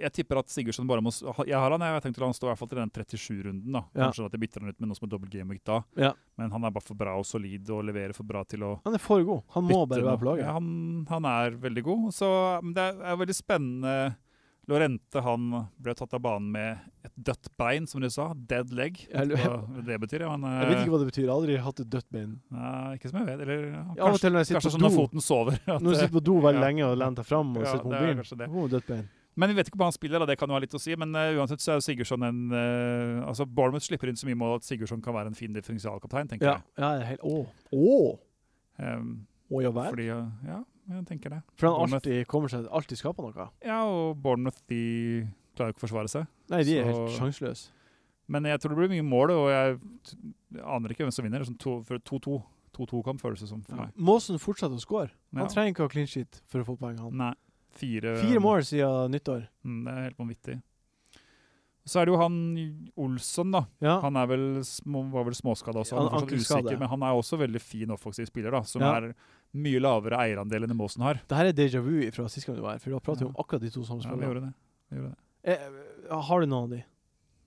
Jeg tipper at Sigurdsson bare må Jeg har han, jeg har tenkt til han stå i hvert fall til den 37-runden. da. Ja. Kanskje at jeg bytter han ut med noe som er dobbelt gameweek da. Ja. Men han er bare for bra og solid og leverer for bra til å Han er for god. Han må bare være på laget. Ja, han, han er veldig god. Så men det er, er veldig spennende. Lorente han ble tatt av banen med et dødt bein, som de sa. Dead leg. Jeg- Vet du hva det betyr? Ja, men, Jeg vet ikke hva det betyr. Jeg har aldri hatt et dødt bein. Nei, ikke som jeg vet. Eller ja, kanskje, når kanskje sånn når foten sover. at når du sitter på do veldig Ja. lenge og lener deg fram og Ja, sitter på det mobilen, du dødt bein. Men vi vet ikke om han spiller, da. det kan jo ha litt å si. Men uh, uansett så er Sigurdsson en uh, Altså Bournemouth slipper inn så mye mål at Sigurdsson kan være en fin differensialkaptein, tenker Ja, ja det er helt Å! Å! jeg. Um, Å ja vel? fordi, uh, ja, jeg tenker det. For han alltid kommer seg Alltid skaper noe. Ja, og Bournemouth de klarer ikke å forsvare seg. Nei, de er Så- helt sjanseløse. Men jeg tror det blir mye mål, og jeg aner ikke hvem som vinner. Sånn to- for 2-2. 2-2-kamp føles det som for Ja. meg. Måsen fortsetter å score. Ja. Han trenger ikke ha clean sheet for å få poeng. Han. Nei. Fire, Fire mål siden nyttår. Mm, det er helt vanvittig. Så er det jo han Olsson, da. Ja. Han vel var vel småskada også, han Han- usikker, men han er også veldig fin offensiv spiller, da, som Ja. er mye lavere eierandel enn Måsen har. Det her er déjà vu fra sist gang du var her, for da har vi Ja. om akkurat de to samme Ja, det. Det. Eh, har du noen av de?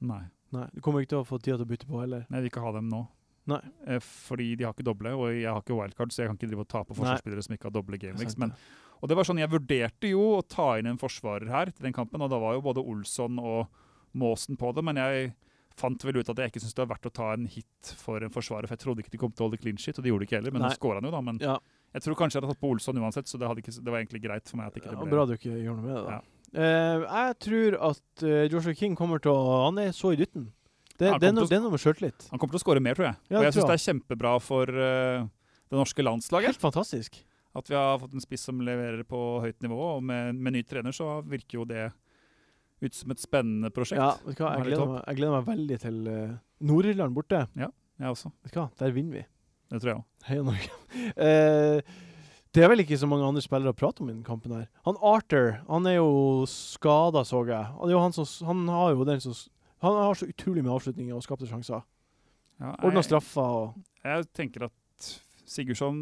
Nei. Nei. Du kommer ikke til å få tid til å bytte på heller. Jeg vil ikke ha dem nå. Nei. Eh, fordi de har ikke doble, og jeg har ikke wildcard, så jeg kan ikke drive og ta på Nei. forsvarsspillere som ikke har doble Det gameweeks. Men, og det var sånn, Jeg vurderte jo å ta inn en forsvarer her til den kampen, og da var jo både Olsson og Måsen på det, men jeg fant vel ut at jeg ikke syntes det var verdt å ta en hit for en forsvarer, for jeg trodde ikke de kom til å holde clean shit, og de gjorde det ikke heller, men Nei. nå skåra han jo, da. Men Ja, jeg tror kanskje jeg hadde tatt på Olsson uansett, så det, ikke, det var egentlig greit for meg at ikke det ja, bra du ikke gjør noe med det, da. Ja. Uh, jeg tror at uh, Joshua King kommer til å Han er så i dytten. Det, ja, det, er no, det er noe med sjøltillit. Han kommer til å skåre mer, tror jeg. Ja, og jeg syns det er kjempebra for uh, det norske landslaget. Helt fantastisk. At vi har fått en spiss som leverer på høyt nivå, og med, med ny trener så virker jo det ut som et spennende prosjekt. Ja, Jeg gleder, meg, jeg gleder meg veldig til uh, Nord-Irland borte. Jeg også. Der vinner vi. Det tror jeg òg. Heia Norge. Eh, det er vel ikke så mange andre spillere å prate om i den kampen her. Han Arthur han er jo skada, så jeg. Han, som, han har jo den som Han har så utrolig mye avslutninger og skapte sjanser. Ja, Ordna straffer og jeg tenker at Sigurdsson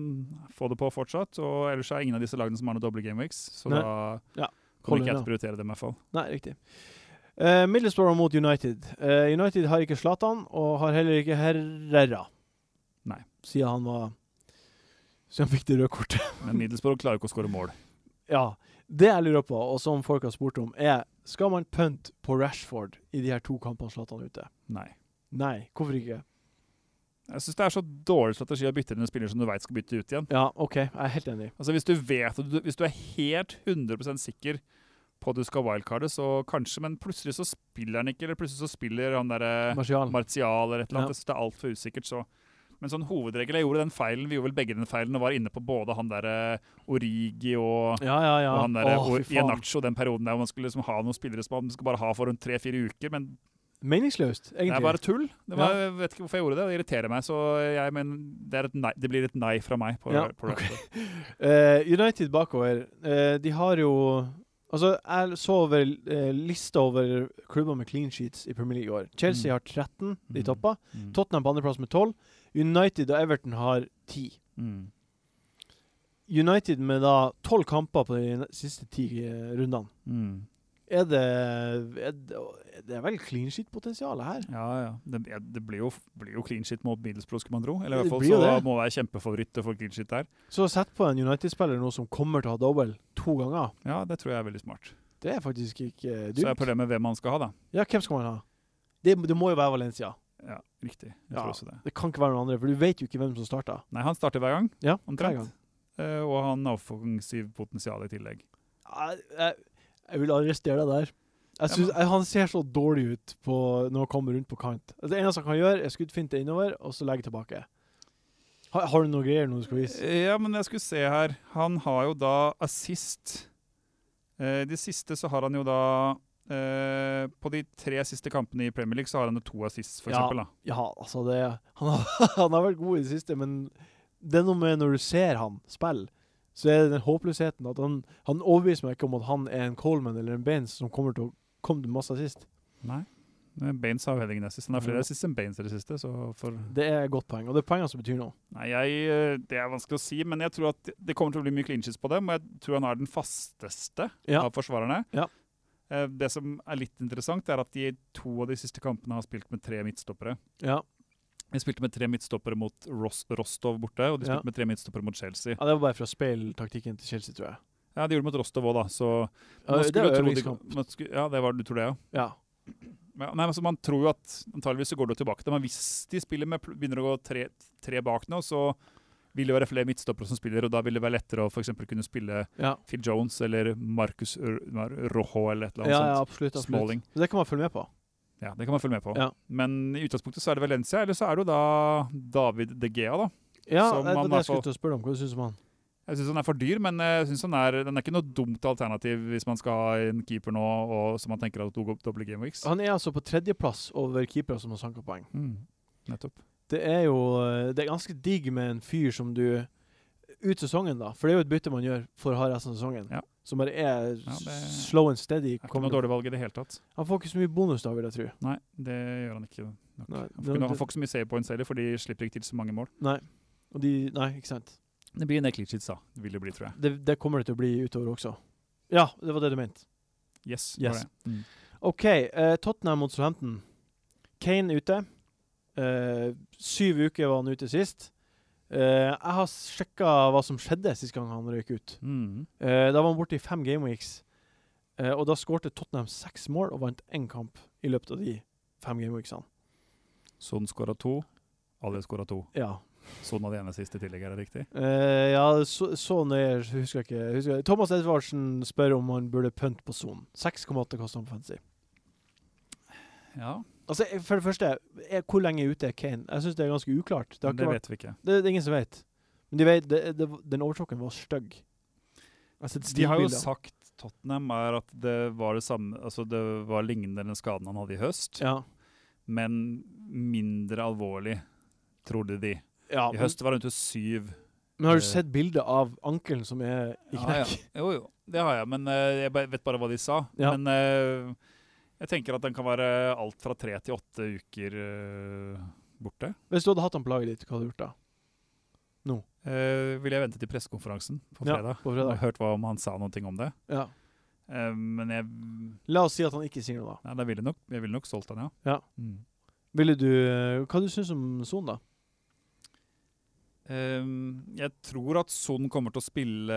får det på fortsatt, og ellers er ingen av disse lagene som har noen doble gameweeks, så Nei. da Ja, kommer ikke jeg til å prioritere dem i hvert fall. Nei, riktig. Uh, Middlesbrough mot United. Uh, United har ikke Zlatan, og har heller ikke Herrera. Siden han var Siden han fikk det røde kortet. [LAUGHS] Men Middlesbrough klarer ikke å skåre mål. Ja. Det jeg lurer på, og som folk har spurt om, er Skal man punt på Rashford i de her to kampene Zlatan er ute? Nei. Nei, hvorfor ikke? Jeg syns det er så dårlig strategi å bytte inn en spiller som du veit skal bytte ut igjen. Ja, OK, jeg er helt enig. Altså Hvis du vet hvis du er helt 100% sikker på at du skal wildcarde, så kanskje, men plutselig så spiller han ikke, eller plutselig så spiller han derre Martial. Martial eller et eller Ja. annet. Jeg synes det er altfor usikkert, så Men sånn hovedregel Jeg gjorde den feilen, vi gjorde vel begge den feilen, og var inne på både han derre Origi og, Ja, ja, ja. og han derre. Iheanacho, den perioden der hvor man skulle liksom ha noen spillere som man skal bare ha for rundt tre-fire uker, men Meningsløst, egentlig. det er bare tull. Det var. Jeg vet ikke hvorfor jeg gjorde det, det irriterer meg, så jeg mener det, et nei, det blir et nei fra meg. på, på ok. Rashford. [LAUGHS] Eh, United bakover, Uh, de har jo Altså, jeg så over eh, lista over klubber med clean sheets i Premier League i år. Chelsea Mm. har 13, de Mm. toppa. Mm. Tottenham på andreplass med 12. United og Everton har 10. Mm. United med da 12 kamper på de siste ti eh, rundene. Mm. Er det, er det Det er vel clean shit-potensialet her? Ja, ja. Det, det blir, jo, blir jo clean shit mot Middlesbrough, skulle man tro. Eller i hvert fall så må være kjempefavoritt til å få clean shit der. Så sett på en United-spiller nå som kommer til å ha double to ganger. Ja, det tror jeg er veldig smart. Det er faktisk ikke eh, Så er problemet hvem man skal ha, da. Ja, hvem skal man ha? Det, det må jo være Valencia. Ja, riktig. Jeg Ja. tror også det. Det kan ikke være noen andre, for du vet jo ikke hvem som starta. Nei, han starter hver gang, Ja, omtrent. hver gang. Uh, og han har offensiv potensial i tillegg. Jeg, jeg, jeg vil arrestere deg der. Jeg synes, jeg, han ser så dårlig ut på, når han kommer rundt på kant. Altså, Det eneste han kan gjøre, er skuddfinte innover, og så legge tilbake. Har, har du noe greier nå du skal vise? Eh, Ja, men jeg skulle se her. Han har jo da assist. Eh, de siste så har han jo da eh, På de tre siste kampene i Premier League så har han to assists, for Ja. eksempel. Da. Ja, altså det han har, [LAUGHS] han har vært god i det siste, men det er noe med når du ser han spille, så er det den håpløsheten at han, han overbeviser meg ikke om at han er en Coleman eller en Baines som kommer til å komme til masse assist. Nei. Baines har jo heller ingen assist. Han har flere assist enn Baines i det siste. Så for Det er et godt poeng, og det er poengene som betyr noe. Nei, jeg, eh, Det er vanskelig å si, men jeg tror at det kommer til å bli mye clinches på dem. Og jeg tror han er den fasteste Ja. av forsvarerne. Ja. Eh, Det som er litt interessant, er at de to av de siste kampene har spilt med tre midtstoppere. Ja, De spilte med tre midtstoppere mot Ros Rostov borte, og de Ja. spilte med tre midtstoppere mot Chelsea. ja Det var bare for å speile taktikken til Chelsea, tror jeg. Ja, De gjorde det mot Rostov òg, da. Så Ja, det var er de, øvingskamp. skulle, ja, det var, du tror det, ja? Ja. Ja, nei, altså Man tror jo at antageligvis så går det tilbake til Men hvis de spiller med, begynner å gå tre, tre bak nå, så vil det være flere midtstoppere som spiller, og da vil det være lettere å for kunne spille Ja, Phil Jones eller Marcus Rojo eller et eller ja, annet ja sånt. absolutt. absolutt. Smalling. Det kan man følge med på. Ja, Det kan man følge med på. Ja. Men i utgangspunktet så er det Valencia, eller så er det jo da David De Gea, da. Ja, som det det, det jeg skulle til å spørre om. Hva syns du om han? Jeg syns han er for dyr, men jeg synes han er, den er ikke noe dumt alternativ hvis man skal ha en keeper nå og som man tenker at to doble game weeks. Han er altså på tredjeplass over keepere som har sanka poeng. Mm. Nettopp. Det er jo Det er ganske digg med en fyr som du Ut sesongen, da. For det er jo et bytte man gjør for å ha resten av sesongen. Ja. Som bare er Ja, det- slow and steady. Er ikke noe dårlig valg i det hele tatt. Han får ikke så mye bonus da, vil jeg tro. Nei, det gjør han ikke. Nok. Nei, han, får, han får ikke så mye save points heller, for de slipper ikke til så mange mål. Nei. De Nei, ikke sant. Det blir en del clean da. Det vil det bli, tror jeg. Det, det kommer det til å bli utover også. Ja, det var det du mente. Yes. Yes. Det. Mm. OK, Uh, Tottenham mot Southampton. Kane ute. Eh, syv uker var han ute sist. Uh, jeg har sjekka hva som skjedde sist gang han røyk ut. Mm. Uh, da var han borte i fem gameweeks. Og da skårte Tottenham seks mål og vant én kamp i løpet av de fem gameweeksene. Son skåra to. Alle skåra to. Ja. Son hadde ene siste tillegget tillegg, er det riktig? Ja, så, så nøye husker jeg ikke. Husker jeg. Thomas Edvardsen spør om han burde pønte på sonen. 6,8 koster han på fantasy. Ja, Altså, for det første, er, hvor lenge ute er Kane? Jeg syns det er ganske uklart. Det, det vet vi ikke. det, det er ingen som vet. Men de vet, det, den overtråkken var stygg. De har jo sagt Tottenham er at det var det samme Altså det var lignende den skaden han hadde i høst, Ja. men mindre alvorlig, trodde de. ja I høst var det rundt syv. men har du eh, sett bildet av ankelen som er i Ja, ja. Jo, jo, det har jeg, men uh, jeg vet bare hva de sa. Ja. Men eh, jeg tenker at den kan være alt fra tre til åtte uker uh, borte. Hvis du hadde hatt han på laget ditt, hva hadde du gjort da? Uh, vil jeg vente til pressekonferansen på fredag, Ja, på fredag. og hørt hva om han sa noe om det. Ja. Uh, men jeg, La oss si at han ikke sier noe, da. ja, da ville nok, jeg ville nok solgt han, ja. Ja. Mm. Ville du eh, Hva du syns du om Son, da? Jeg tror at Son kommer til å spille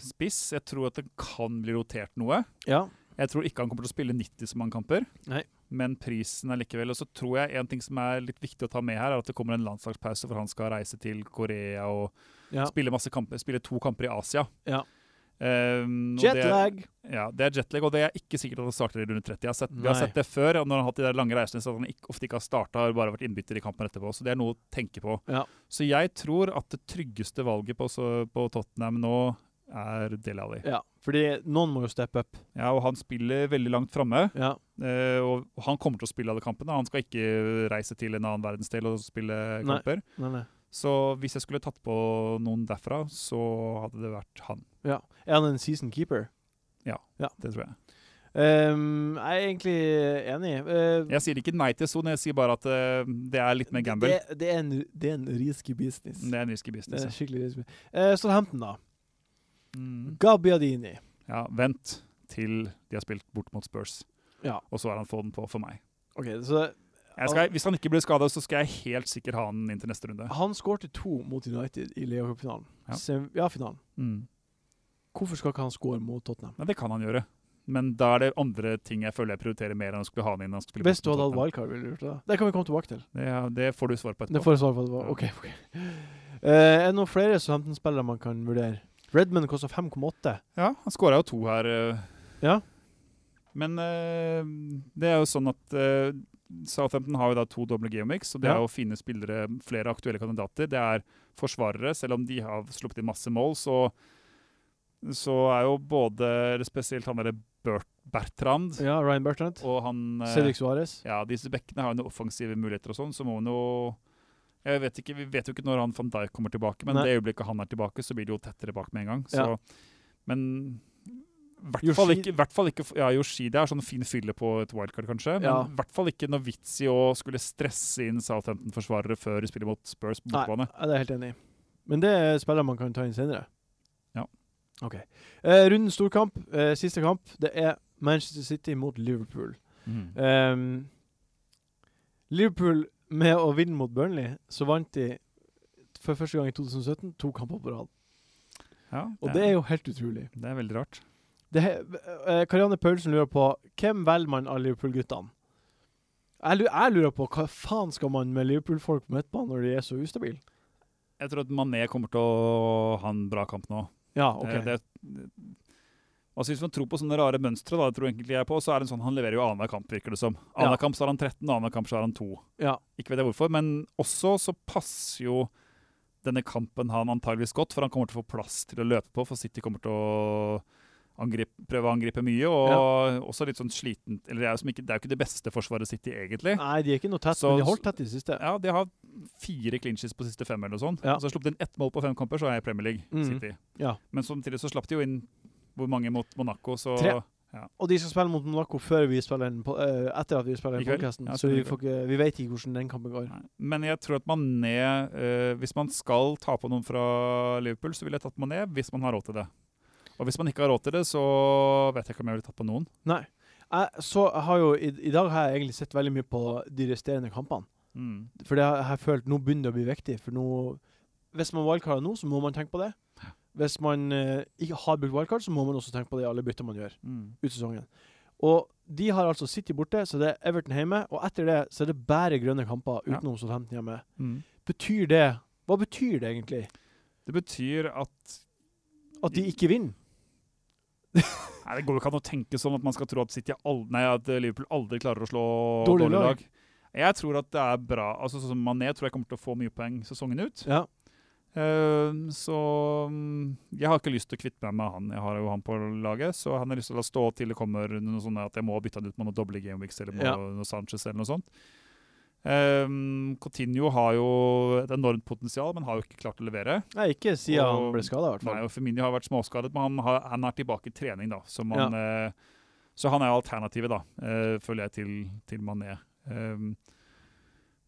spiss. Jeg tror at det kan bli rotert noe. Ja. Jeg tror ikke han kommer til å spille 90 så mange kamper, Nei. men prisen er likevel. Og så tror jeg en ting som er litt viktig å ta med her, er at det kommer en landslagspause for han skal reise til Korea og ja. spille, kamper, spille to kamper i Asia. Ja. Um, det- Jetlag! Ja, det er jetlag, og det er ikke sikkert at han starter i runde 30. Jeg har sett, vi har sett det før, og når han har hatt de der lange reisene, så han ikke, ofte ikke har starta, har bare vært innbytter i kampen etterpå. Så det er noe å tenke på. Ja. Så jeg tror at det tryggeste valget på, så, på Tottenham nå er Dele Alli. Ja, fordi noen må jo steppe up. Ja, og han spiller veldig langt framme. Ja. Eh, og han kommer til å spille alle kampene. Han skal ikke reise til en annen verdensdel og spille kamper. Nei, nei. Så hvis jeg skulle tatt på noen derfra, så hadde det vært han. Ja. Er han en season keeper? Ja, Det tror jeg. Um, jeg er egentlig enig. Uh, Jeg sier ikke nei til Son, jeg sier bare at uh, det er litt mer gamble. Det, det, er en, det er en risky business. Det er en risky business. ja. skikkelig risky. Uh, Southampton, da. Mm. Gabbiadini. Ja, vent til de har spilt bort mot Spurs, Ja, og så er han få den på for meg. OK. Så skal, hvis han ikke blir skada, så skal jeg helt sikkert ha han inn til neste runde. han skårte to mot United i Leacup-finalen. Ja. Ja, finalen. Mm. Hvorfor skal ikke han score mot Tottenham? Nei, det kan han gjøre. Men da er det andre ting jeg føler jeg prioriterer mer enn å skulle ha han inn. han skulle Best Hvis du hadde hatt wildcard, ville du gjort det? Det kan vi komme tilbake til. Det, det får du svar på etterpå. Det får jeg svar på. etterpå. OK. ok. Uh, [LAUGHS] er det noen flere Southampton-spillere man kan vurdere? Redmond koster 5,8. Ja, han skåra jo to her. eh. Ja. Men uh, det er jo sånn at uh, Southampton har jo da to doble geomix, og det Ja. er jo fine spillere, flere aktuelle kandidater. Det er forsvarere, selv om de har sluppet inn masse mål, så, så er jo både spesielt han derre Bert, Bertrand Ja, Ryan Bertrand. og han uh, Cedric Suárez. Ja, disse bekkene har jo noen offensive muligheter og sånn, så må man jo jeg vet ikke, Vi vet jo ikke når han van Dijk kommer tilbake, men Nei. det øyeblikket han er tilbake, så blir det jo tettere bak med en gang. Så, Ja. Men hvert fall ikke, hvert fall ikke Ja, Yoshida er sånn fin fylle på et wildcard, kanskje. Men Ja. i hvert fall ikke noe vits i å skulle stresse inn Southampton-forsvarere før de spiller mot Spurs på Nei, bortebane. jeg er helt enig i. Men det er spiller man kan ta inn senere. Ja. OK. Eh, runden storkamp, eh, siste kamp, det er Manchester City mot Liverpool. Mm. Um, Liverpool, med å vinne mot Burnley, så vant de for første gang i 2017 to kamper på rad. Ja, Og det er jo helt utrolig. det er veldig rart. Det eh, Karianne Paulsen lurer på hvem velger man av Liverpool-guttene? Jeg, jeg lurer på hva faen skal man med Liverpool-folk på midtbanen når de er så ustabile? Jeg tror at Mané kommer til å ha en bra kamp nå. Ja, OK. Det, Det, altså Hvis man tror på sånne rare mønstre, da, det tror egentlig jeg på, så er det sånn han leverer jo annenhver kamp, virker det som. Annenhver Ja. kamp så har han 13, annenhver kamp så har han 2. ja. Ikke vet jeg hvorfor, men også så passer jo denne kampen han antageligvis godt, for han kommer til å få plass til å løpe på, for City kommer til å angripe, prøve å angripe mye, og også litt sånn sliten Eller det er ikke, det er jo ikke det beste forsvaret City, egentlig. Nei, de er ikke noe tett, Så- men de holdt tett i det siste. Ja, de har fire clinches på siste fem, eller noe sånt. Ja. Så sluppet inn ett mål på fem kamper, så er jeg Premier League Mhm. City. Ja. Men samtidig så slapp de jo inn hvor mange mot Monaco, så Tre. Og de skal spille mot Monaco før vi spiller den på, eh, etter at vi spiller den podkasten. Ja, så vi, får ikke, vi vet ikke hvordan den kampen går. Nei. Men jeg tror at Mané uh, Hvis man skal ta på noen fra Liverpool, så ville jeg tatt Mané hvis man har råd til det. Og hvis man ikke har råd til det, så vet jeg ikke om jeg ville tatt på noen. Nei. Jeg, så har jo, i, I dag har jeg egentlig sett veldig mye på de resterende kampene. Mm. For det har jeg har følt nå begynner det å bli viktig. For nå Hvis man valgkarer nå, så må man tenke på det. Hvis man eh, ikke har brukt wildcard, så må man også tenke på det i alle bytter man gjør Mm. ut sesongen. Og de har altså City borte, så det er Everton hjemme. Og etter det så er det bare grønne kamper Ja. utenom Southampton hjemme. Mm. Betyr det Hva betyr det egentlig? Det betyr at At de ikke vinner? Nei, Det går jo ikke an å tenke sånn at man skal tro at, City aldri, nei, at Liverpool aldri klarer å slå dårlig, dårlig lag. lag. Jeg tror at det er bra. Altså sånn som Mané tror jeg kommer til å få mye poeng sesongen ut. Ja. Eh, så mm, jeg har ikke lyst til å kvitte meg med han. Jeg har jo han på laget, så han har lyst til å stå til det kommer noe sånt at jeg må bytte han ut med noen doble gameweeks eller Ja. noe Sanchez eller noe sånt. Um, Coutinho har jo et enormt potensial, men har jo ikke klart å levere. Nei, ikke siden Og- han ble skada, i hvert Nei, og Firmini har vært småskadet, men han, har, han er tilbake i trening, da. Så, man, eh, så han er alternativet, da, uh, føler jeg, til, til Mané. Um,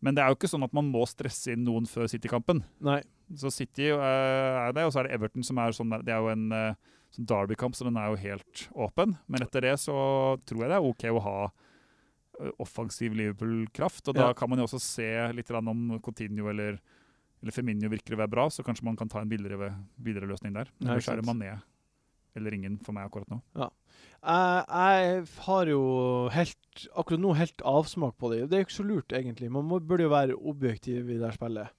men det er jo ikke sånn at man må stresse inn noen før City-kampen. Nei. Så City uh, er det, og så er det Everton som er sånn Det er jo en uh, sånn Derby-kamp, så den er jo helt åpen. Men etter det så tror jeg det er OK å ha eh, offensiv Liverpool-kraft. Og da Ja. kan man jo også se litt om Coutinho eller, eller Feminio virker å være bra, så kanskje man kan ta en billigere, billigere løsning der. Ellers er det. Mané eller ingen for meg akkurat nå. Jeg, jeg har jo helt, akkurat nå helt avsmak på det. Det er jo ikke så lurt, egentlig. Man må, burde jo være objektiv i det her spillet.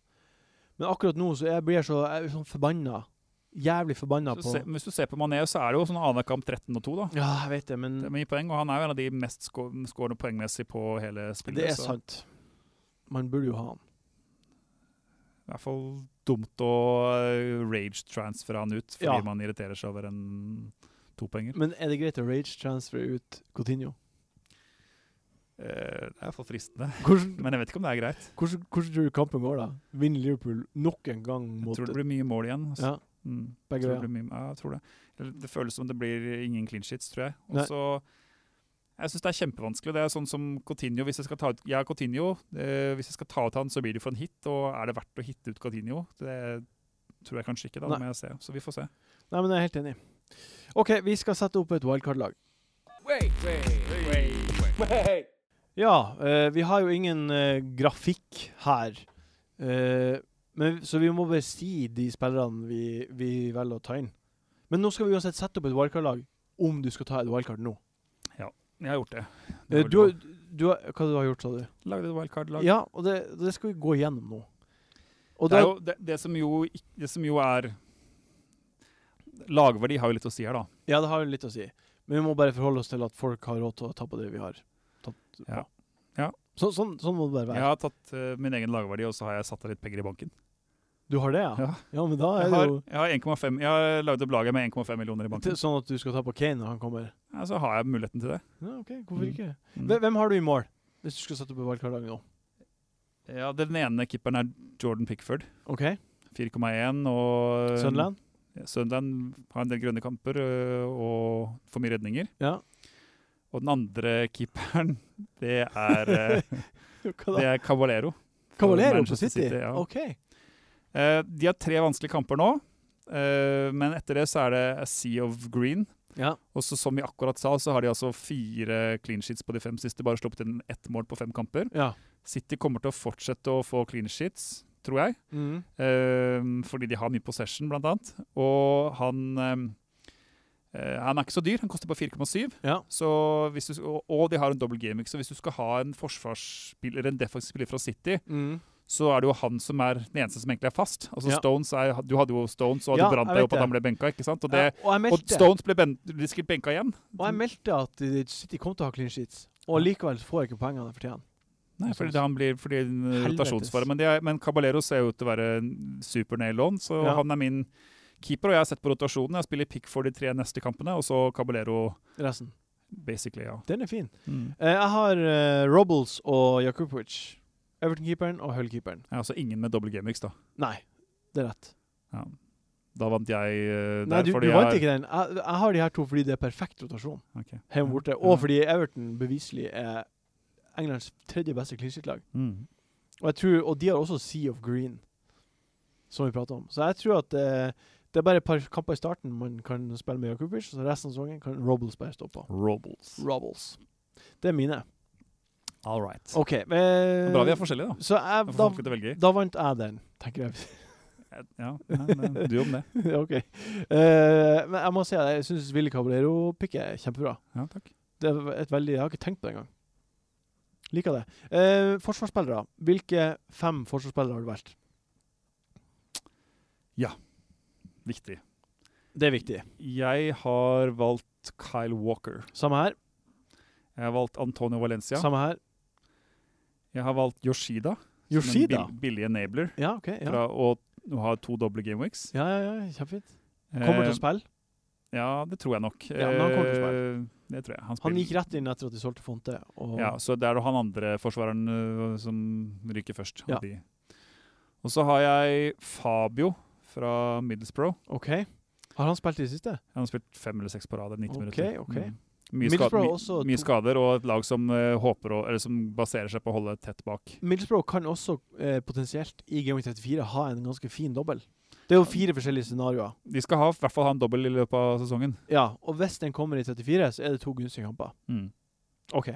Men akkurat nå så jeg blir jeg så jeg sånn forbanna. Jævlig forbanna på se, hvis du ser på Mané, så er det jo sånn annenhver 13 og 2, da. Ja, jeg vet det, men Det er mye poeng, og han er jo en av de mest skårende poengmessig på hele spillet. det er så- sant. Man burde jo ha han. I hvert fall dumt å eh, rage-transfere han ut fordi Ja. man irriterer seg over en topenger. Men er det greit å rage-transfere ut Coutinho? Eh, det er iallfall fristende. Hvordan, [LAUGHS] Men jeg vet ikke om det er greit. hvordan, hvordan tror du kampen går, da? Vinner Liverpool nok en gang Jeg tror det blir mye mål igjen. Altså. Ja, Mm. begge Tror det veier. ja, jeg tror det. Det føles som det blir ingen clean sheets, tror jeg. Og så Jeg syns det er kjempevanskelig. Det er sånn som Coutinho. Hvis jeg skal ta ut Jeg er Coutinho. Eh, hvis jeg skal ta ut han, så blir det for en hit. Og er det verdt å hitte ut Coutinho? Det tror jeg kanskje ikke, da. Må jeg se. Så vi får se. Nei, men jeg er helt enig. OK, vi skal sette opp et wildcard-lag. Ja, eh, vi har jo ingen eh, grafikk her. Eh, men, så vi må bare si de spillerne vi, vi velger å ta inn. Men nå skal vi uansett sette opp et wildcard-lag om du skal ta et wildcard nå. Jeg har gjort det. det Eh, du, du hva du har gjort, sa du? Lagde et wildcard-lag. Ja, og det, det skal vi gå igjennom nå. Det, jo, det, som jo, det som jo er Lagverdi har jo litt å si her, da. ja, det har jo litt å si. Men vi må bare forholde oss til at folk har råd til å ta på det vi har tatt. Ja. Ja. Så, sånn, sånn må det bare være. Jeg har tatt uh, min egen lagverdi, og så har jeg satt av litt penger i banken. Du har det, ja? Ja. Ja, men da er Jeg det jo jeg har 1,5 Jeg har lagd opp laget med 1,5 millioner i banken. sånn at du skal ta på Kane når han kommer. Ja, så har jeg muligheten til det. Ja, OK, hvorfor Mm. ikke? Mm. Hvem, har du i mål, hvis du skal sette opp et wildcard-lag nå? Ja, Den ene keeperen er Jordan Pickford. OK? 4,1. og Sunderland? Ja, Sunderland har en del grønne kamper, øh, og får mye redninger. Ja. Og den andre keeperen, det er, [LAUGHS] Hva det er Cavalero. Cavalero på City? City? ja. OK. Eh, de har tre vanskelige kamper nå, eh, men etter det så er det A Sea of Green. Ja. Og så som vi akkurat sa, så har de altså fire clean sheets på de fem siste. Bare sluppet inn ett mål på fem kamper. ja. City kommer til å fortsette å få clean sheets, tror jeg. Mm. eh, fordi de har mye possession, blant annet. Og han eh, eh, Han er ikke så dyr, han koster bare 4,7. ja. Så hvis du, og, og de har en double gaming, så hvis du skal ha en forsvarsspiller, en defensiv spiller fra City, Mm. Så er det jo han som er den eneste som egentlig er fast. Altså Ja. Stones er, Du hadde jo Stones, og Ja, du brant deg opp at han ble benka. ikke sant? Og, det, Ja, og og Stones ble, ben, sikkert benka igjen. og jeg meldte at eh, City kom til å ha clean sheets, og likevel får jeg ikke poengene jeg fortjener. Nei, fordi han blir fordi Helvetes. rotasjonsfare. Men, er, men Caballero ser jo ut til å være en super nail on, så Ja. han er min keeper. Og jeg har sett på rotasjonen. Jeg spiller pick for de tre neste kampene, og så Caballero Resten. basically, ja. Den er fin. Mm. Eh, jeg har uh, Robles og Jakubovic. Everton-keeperen og Hull-keeperen. Ja, altså ingen med double gamix, da. Nei, det er rett. Ja. Da vant jeg uh, Nei, du, du vant ikke den. Jeg, jeg har de her to fordi det er perfekt rotasjon. Ok. Hjemme borte. Og fordi Everton beviselig er Englands tredje beste clean. Mm. Og, og de har også Sea of Green, som vi prater om. Så jeg tror at uh, det er bare et par kamper i starten man kan spille med Jakubic, så resten av sesongen kan Robles bare stå på. Robles. Robles. Det er mine. All right. OK. men, Bra vi er forskjellige, da. Så jeg, Da folk til å velge i. da vant jeg den, tenker jeg. Ja, du om det. [LAUGHS] OK. Uh, men jeg må si at jeg syns Willy Caballero-pikket er kjempebra. Ja, takk. Det er et veldig, Jeg har ikke tenkt på det engang. Liker det. Uh, forsvarsspillere. Hvilke fem forsvarsspillere har du valgt? Viktig. Det er viktig. Jeg har valgt Kyle Walker. Samme her. Jeg har valgt Antonio Valencia. Samme her. Jeg har valgt Yoshida. som en bill- billig enabler. Ja, OK. Ja. Fra å ha to doble game weeks. ja, ja, ja, kjempefint. Kommer til å Eh, spille. Ja, det tror jeg nok. Ja, men han kommer til å spille? Det tror jeg. Han, Han gikk rett inn etter at de solgte Fonte. Ja, så det er jo han andre forsvareren øh, som ryker først. Ja. Og så har jeg Fabio fra Middlesbrough. OK. Har han spilt i det siste? Han har spilt fem eller seks på rad. 90 okay, minutter. ok. Mm. Mye, skad, my, mye skader og et lag som øh, håper å, eller som baserer seg på å holde tett bak. Middlesbrough kan også eh, potensielt i Game Week 34 ha en ganske fin dobbel. Det er jo fire forskjellige scenarioer. De skal ha, i hvert fall ha en dobbel i løpet av sesongen. Ja, og hvis den kommer i 34, så er det to gunstige kamper. Mm. OK.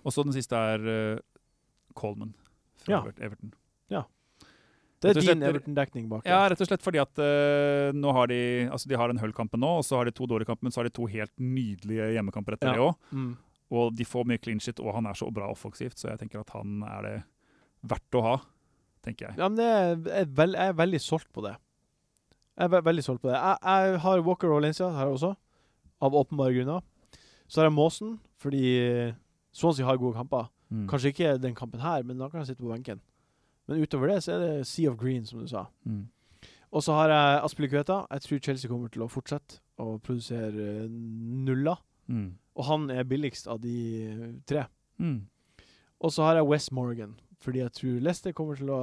Og så den siste er uh, Coleman fra Ja. Everton. Everton. Det er din Everton-dekning bak. Ja, rett og slett fordi at uh, nå har de altså de har den Hull-kampen nå, og så har de to dårlige kamper, men så har de to helt nydelige hjemmekamper etter Ja. det òg. Mm. Og de får mye clean shit, og han er så bra offensivt, så jeg tenker at han er det verdt å ha, tenker jeg. Ja, men det er, er veld, jeg er veldig solgt på det. Jeg er ve veldig solgt på det. Jeg, jeg har Walker Valencia her også, av åpenbare grunner. Så har jeg Maasen, fordi Swansea har gode kamper. Mm. Kanskje ikke den kampen her, men da kan jeg sitte på benken. Men utover det så er det Sea of Green, som du sa. Mm. Og så har jeg Aspilicueta. Jeg tror Chelsea kommer til å fortsette å produsere eh, nuller. Mm. Og han er billigst av de tre. Mm. Og så har jeg West Morgan, fordi jeg tror Leicester kommer til å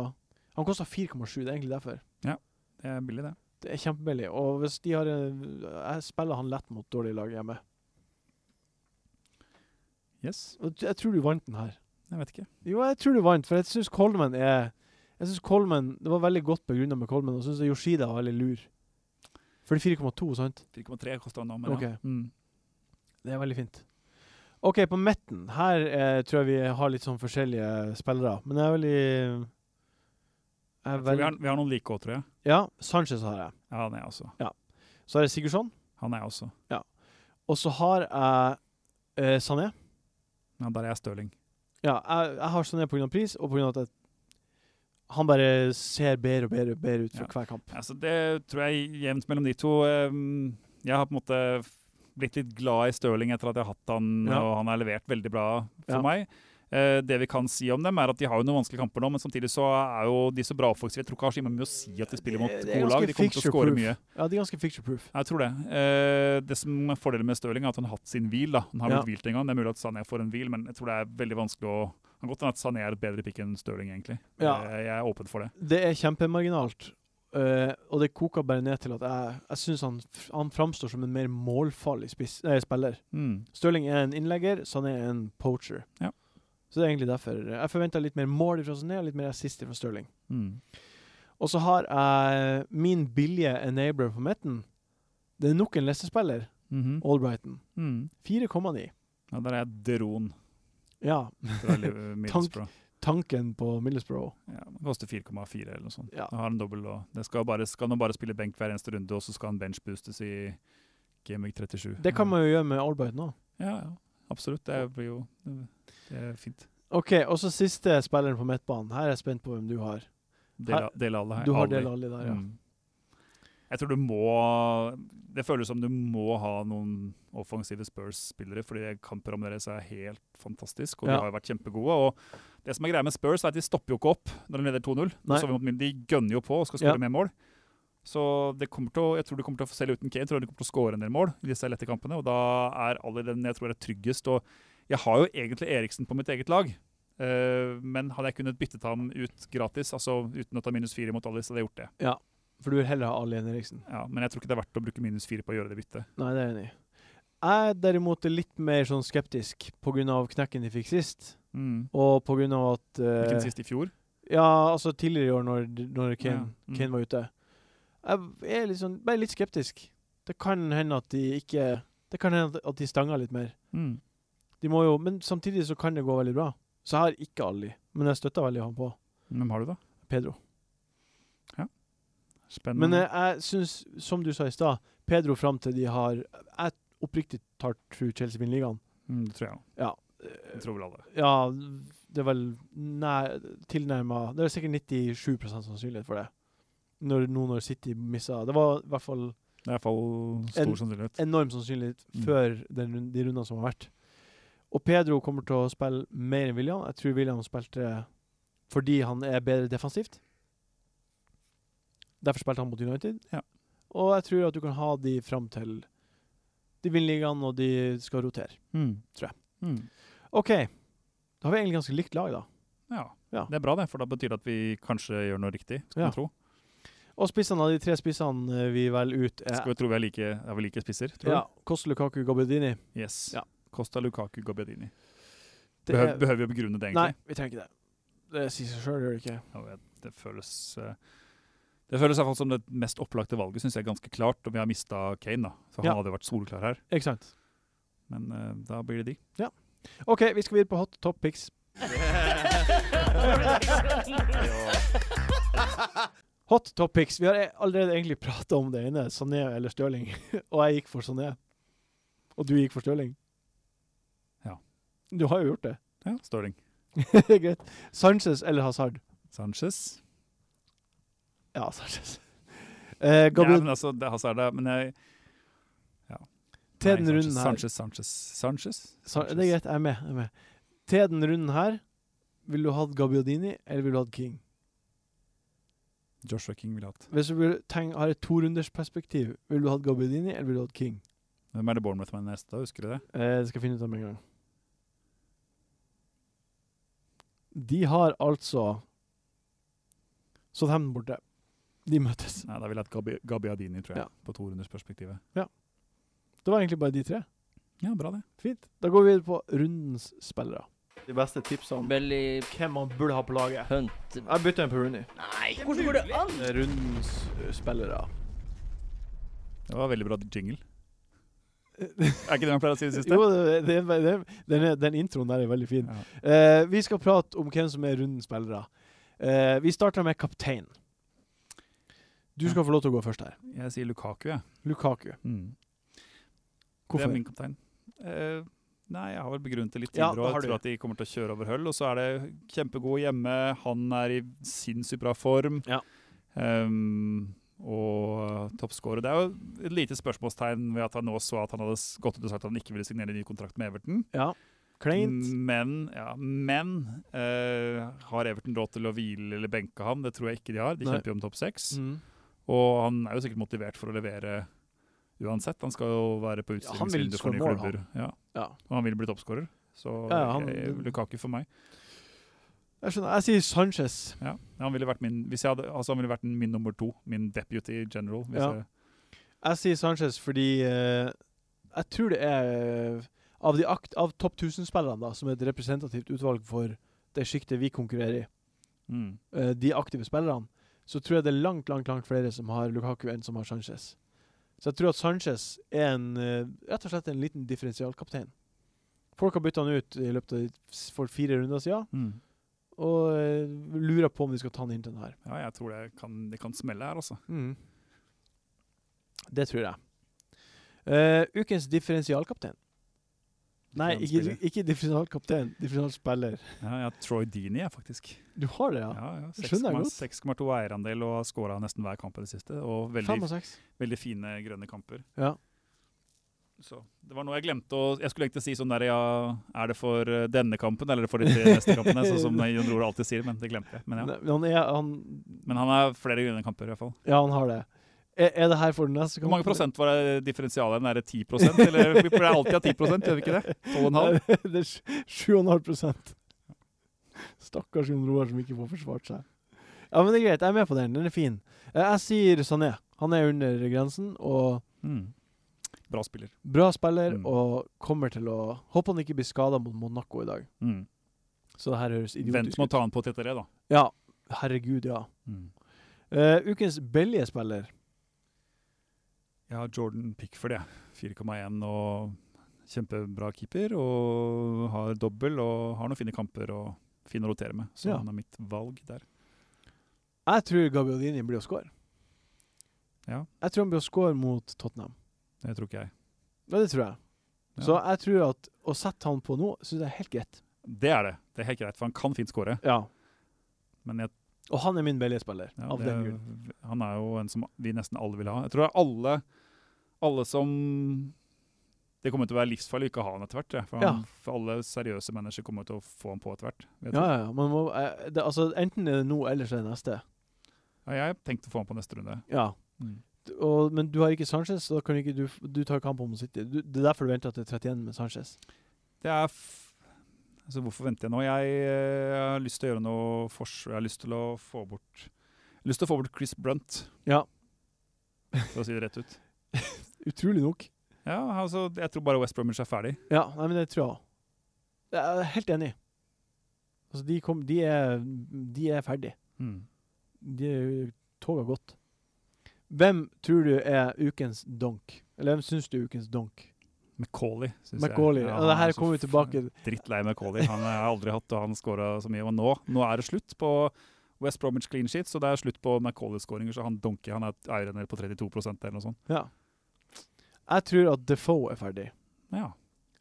Han koster 4,7, det er egentlig derfor. Ja, Det er billig, det. Det er kjempebillig. Og hvis de har Jeg spiller han lett mot dårlige lag hjemme. Yes. Jeg tror du vant den her. Jeg vet ikke. Jo, jeg tror du vant, for jeg syns Coleman er Jeg synes Coleman, Det var veldig godt begrunna med Coleman, og jeg syns Yoshida var veldig lur. For det er 4,2, sant? 4,3 kosta han nå, men okay. ja. Mm. Det er veldig fint. OK, på midten. Her eh, tror jeg vi har litt sånn forskjellige spillere. Men jeg er veldig jeg er tror vi, har, vi har noen like òg, tror jeg. Ja, Sanchez har jeg. Ja, han er jeg også. Så har jeg Sigurdsson. Han er jeg også. Ja. Og så har jeg eh, Sané. Ja, der er jeg Stirling. Ja, jeg, jeg har Sané pga. pris, og pga. at jeg, han bare ser bedre og bedre, og bedre ut for Ja. hver kamp. Altså, det tror jeg er jevnt mellom de to. Ehm, Jeg har på en måte blitt litt glad i Stirling etter at jeg har hatt han, Ja. og han har levert veldig bra for Ja. meg. Eh, Det vi kan si om dem, er at de har jo noen vanskelige kamper nå, men samtidig så er jo de så bra offensive. Jeg tror ikke har så mye å si at de spiller mot gode lag. De kommer til å skåre mye. Ja, de er ganske picture-proof. Jeg tror det. Eh, det som er fordelen med Stirling, er at han har hatt sin hvil. da. Han har Ja. blitt hvilt en gang. Det er mulig at Sané får en hvil, men jeg tror det er veldig vanskelig å kan godt hende at Sané er et bedre pick enn Stirling, egentlig. Ja. Eh, jeg er åpen for det. Det er kjempemarginalt. Uh, og det koker bare ned til at jeg, jeg syns han, han framstår som en mer målfarlig spiss, nei, spiller. Mm. Stirling er en innlegger, Sané er en poacher. Ja. Så det er egentlig derfor. Jeg forventer litt mer mål fra Sané og litt mer assist fra Stirling. Mm. Og så har jeg min billige enabler på midten. Det er nok en Leicester-spiller, Mhm. Albrighton. Mm. 4,9. Ja, der er jeg Dron Ja. [LAUGHS] Tank, Tanken på Middlesbrough. Ja, det koster 4,4 eller noe sånt. Ja. Da har en dobbel, og det skal, bare, skal nå bare spille benk hver eneste runde, og så skal han benchboostes i Week 37. Det kan man jo gjøre med Albrighton òg. Ja, ja. Absolutt. Det blir jo det er fint. OK, og så siste spilleren på midtbanen. Her er jeg spent på hvem du har. Del, dele alle her. Du har. Del Alli der, ja. Mm. Jeg tror du må Det føles som du må ha noen offensive Spurs-spillere, fordi kampprogrammet deres er helt fantastisk, og Ja. de har jo vært kjempegode. Og det som er greia med Spurs, er at de stopper jo ikke opp når de leder 2-0. Nei. Så vi mot Milan, De gønner jo på og skal Ja. skåre mer mål. Så det kommer til å, jeg tror de kommer til å, selv uten Kane, tror de kommer til å skåre en del mål i disse lette kampene. Og da er alle den jeg tror er tryggest. Og jeg har jo egentlig Eriksen på mitt eget lag. uh, men hadde jeg kunnet byttet ham ut gratis, altså uten å ta minus fire mot Alice, hadde jeg gjort det. Ja, For du vil heller ha Ali enn Eriksen? Ja, men jeg tror ikke det er verdt å bruke minus fire på å gjøre det byttet. Nei, det er jeg enig i. Jeg derimot er litt mer sånn skeptisk pga. knekken de fikk sist. Mm. Og pga. at eh, Hvilken sist i fjor? Ja, altså tidligere i år, når, når Kane, Ja, mm. Kane var ute. Jeg er litt sånn, bare litt skeptisk. Det kan hende at de ikke Det kan hende at de stanger litt mer. Mm. De må jo, Men samtidig så kan det gå veldig bra. Så jeg har ikke Ali, men jeg støtter veldig han på. Hvem har du, da? Pedro. Ja. Spennende. Men jeg, jeg syns, som du sa i stad, Pedro fram til de har Jeg oppriktig tar tru Chelsea vinner ligaen. mm, det tror jeg òg. Ja. Det tror vel alle. Ja, det er vel nær tilnærma Det er sikkert 97 sannsynlighet for det. Når, nå når City missa Det var i hvert fall Det er i hvert fall stor En- sannsynlighet. enorm sannsynlighet Mm. før den, de rundene som har vært. Og Pedro kommer til å spille mer enn William. Jeg tror William spilte fordi han er bedre defensivt. Derfor spilte han mot United. Ja. Og jeg tror at du kan ha de fram til de vinner ligaen og de skal rotere. Mm. Tror jeg. Mm. OK. Da har vi egentlig ganske likt lag, da. Ja. Ja. det er bra, det, for da betyr det at vi kanskje gjør noe riktig. Skal Ja. vi tro. Og spissene av de tre spissene eh, vi velger ut, er Skal vi tro vi er like, er vi like spisser? Tror ja, Kost Lukaku Gabbiadini. Yes. Ja. Costa Lukaku Gabbiadini. Behøver, er- behøver vi å begrunne det, egentlig? Nei, vi trenger ikke det. Det sier seg sjøl, gjør det ikke? Ja, det føles eh, Det føles iallfall som det mest opplagte valget, syns jeg er ganske klart. Og vi har mista Kane, da. For Ja. han hadde vært solklar her. Ikke sant? Men uh, da blir det de. OK, vi skal videre på hot top pics. [LAUGHS] Hot top picks. Vi har e- allerede egentlig prata om det ene, Sané eller Stirling. [LAUGHS] og jeg gikk for Sané. Og du gikk for Stirling. Ja. Du har jo gjort det. Ja, Stirling. [LAUGHS] Greit. Sanchez eller Hazard? Sanchez. Ja, Sanchez. Eh, Ja, men altså, det, er Hazard men jeg til den runden her Sanchez, Sanchez. Sanchez? Sanchez. Det er greit, jeg er med. Jeg er med. Til den runden her, vil du hatt Gabbiadini eller vil du hatt King? Joshua King ville hatt. Hvis du vil tenke, har et torundersperspektiv, vil du hatt Gabbiadini eller vil du hatt King? Hvem er det Bournemouth med neste? Husker du det? Eh, det skal jeg finne ut av med en gang. De har altså Southampton borte. De møtes. Nei, Da ville jeg hatt Gabi, Gabbiadini, tror jeg. Ja. På 200-perspektivet. Det var egentlig bare de tre. Ja, bra det. Fint. Da går vi videre på rundens spillere. De beste tipsene om Belly hvem man burde ha på laget. Hunt Jeg bytter en på Rooney. Nei, hvordan går det an? Rundens spillere. Det var veldig bra jingle. Er ikke det man pleier å si i det siste? Jo, det, det, den, den introen der er veldig fin. Ja. Uh, vi skal prate om hvem som er rundens spillere. Uh, vi starter med kaptein. Du skal få lov til å gå først her. Jeg sier Lukaku, jeg. Lukaku. Mm. Det er min kaptein. Uh, nei, jeg har vel begrunnet det litt tidligere. og jeg tror at de kommer til å kjøre over Hull. Og så er det kjempegod hjemme. Han er i sinnssykt bra form. Ja. Ehm, og toppskårer. Det er jo et lite spørsmålstegn ved at han nå så at han hadde gått ut og sagt at han ikke ville signere ny kontrakt med Everton. Ja. Kleint. Men, ja, men uh, har Everton råd til å hvile eller benke ham? Det tror jeg ikke de har. De Nei. kjemper jo om topp seks. Mm. Og han er jo sikkert motivert for å levere uansett. Han skal jo være på Ja, han vil for nye klubber. Ja. Ja. Og han vil bli toppskårer. Så Ja, han- Lukaku for meg. Jeg skjønner. Jeg sier Sanchez. Ja, han ville vært min hvis jeg hadde, altså han ville vært min nummer to. Min deputy general. Ja. jeg, Jeg sier Sanchez fordi uh, jeg tror det er eh, av, de akt, av topp 1000-spillerne, som er et representativt utvalg for det sjiktet vi konkurrerer i, mm. uh, de aktive spillerne, så tror jeg det er langt, langt langt flere som har Lukaku enn som har Sanchez. Så jeg tror at Sanchez er en, uh, rett og slett en liten differensialkaptein. Folk har bytta han ut i løpet av for fire runder siden, Mm. Og eh, lurer på om de skal ta han inn til den her. Ja, jeg tror det kan, det kan smelle her, altså. Mm. Det tror jeg. Uh, ukens differensialkaptein. Nei, ikke, ikke differensialkaptein. Differensialspiller. Ja, har Troy jeg, faktisk. Du har det, ja? Ja, ja, det skjønner jeg godt. 6,2 eierandel og har skåra nesten hver kamp i det siste. Og veldig, veldig fine grønne kamper. Ja. Så det var noe jeg glemte å Jeg skulle egentlig si sånn der, ja Er det for eh, denne kampen eller for de tre neste kampene? Sånn som [LAUGHS] Jon Roar alltid sier, men det glemte jeg. Men ja. Han er, han, Men han har flere kamper, i hvert fall. ja, han har det. Er, er det her for den neste Hvor mange prosent var det differensialet? Er det 10% Eller vi pleier alltid å ha 10 gjør vi ikke det? 12,5? det er 7,5 prosent. Stakkars Jon Roar som ikke får forsvart seg. Ja, men det er greit. Jeg er med på den. Den er fin. Eh, Jeg sier Sané. Han er under grensen og Mm. Bra spiller. bra spiller Mm. og kommer til å Håper han ikke blir skada mot Monaco i dag. Mm. Så det her høres Vent idiotisk med å ut. ta han på tettere, da. Ja. Herregud, ja. Mm. Uh, ukens billige spiller. Jeg har Jordan Pickford, jeg. 4,1 og kjempebra keeper. Og har dobbel og har noen fine kamper og fin å rotere med. Så Ja. han er mitt valg der. Jeg tror Gabbiadini blir å score. Ja, Jeg tror han blir å score mot Tottenham. Det tror ikke jeg. Ja, det tror jeg. Ja. Så jeg tror at å sette han på nå, syns jeg er helt greit. Det er det. Det er helt greit, for han kan fint skåre. Ja. Men jeg, Og han er min billige spiller, ja, av det, den grunn. han er jo en som vi nesten alle vil ha. Jeg tror alle, alle som Det kommer til å være livsfarlig å ikke ha han etter hvert. For, Ja. for alle seriøse mennesker kommer til å få han på etter hvert. Ja, ja, må, eh, det, altså, enten er det nå, eller så er det neste. Ja, jeg tenkte å få han på neste runde. Ja. Mm. Og, men du har ikke Sanchez, så da kan ikke du, du tar kampen mot City. Du, det er derfor du venter til 31 med Sanchez. Det er altså Hvorfor venter jeg nå? Jeg, eh, jeg har lyst til å gjøre noe forsvar. Jeg har lyst til å få bort jeg har lyst til å få bort Chris Brunt, Ja. for å si det rett ut. [LAUGHS] Utrolig nok. Ja, altså, Jeg tror bare West Bromwich er ferdig. Ja, nei, men det tror jeg òg. Jeg er helt enig. Altså, de, kom, de, er, de er ferdig. Mm. De Toget har gått. Hvem tror du er ukens donk? Eller hvem syns du er ukens donk? Macauley, syns jeg. Ja, han det her er kommer vi tilbake Drittlei Macauley. Han har jeg aldri hatt, og han skåra så mye. Og nå, nå er det slutt på West Bromwich clean sheet, så det er slutt på Macauley-skåringer. Så han donker, han er eieren nede på 32% eller noe sånt. Ja. Jeg tror at Defoe er ferdig. Ja.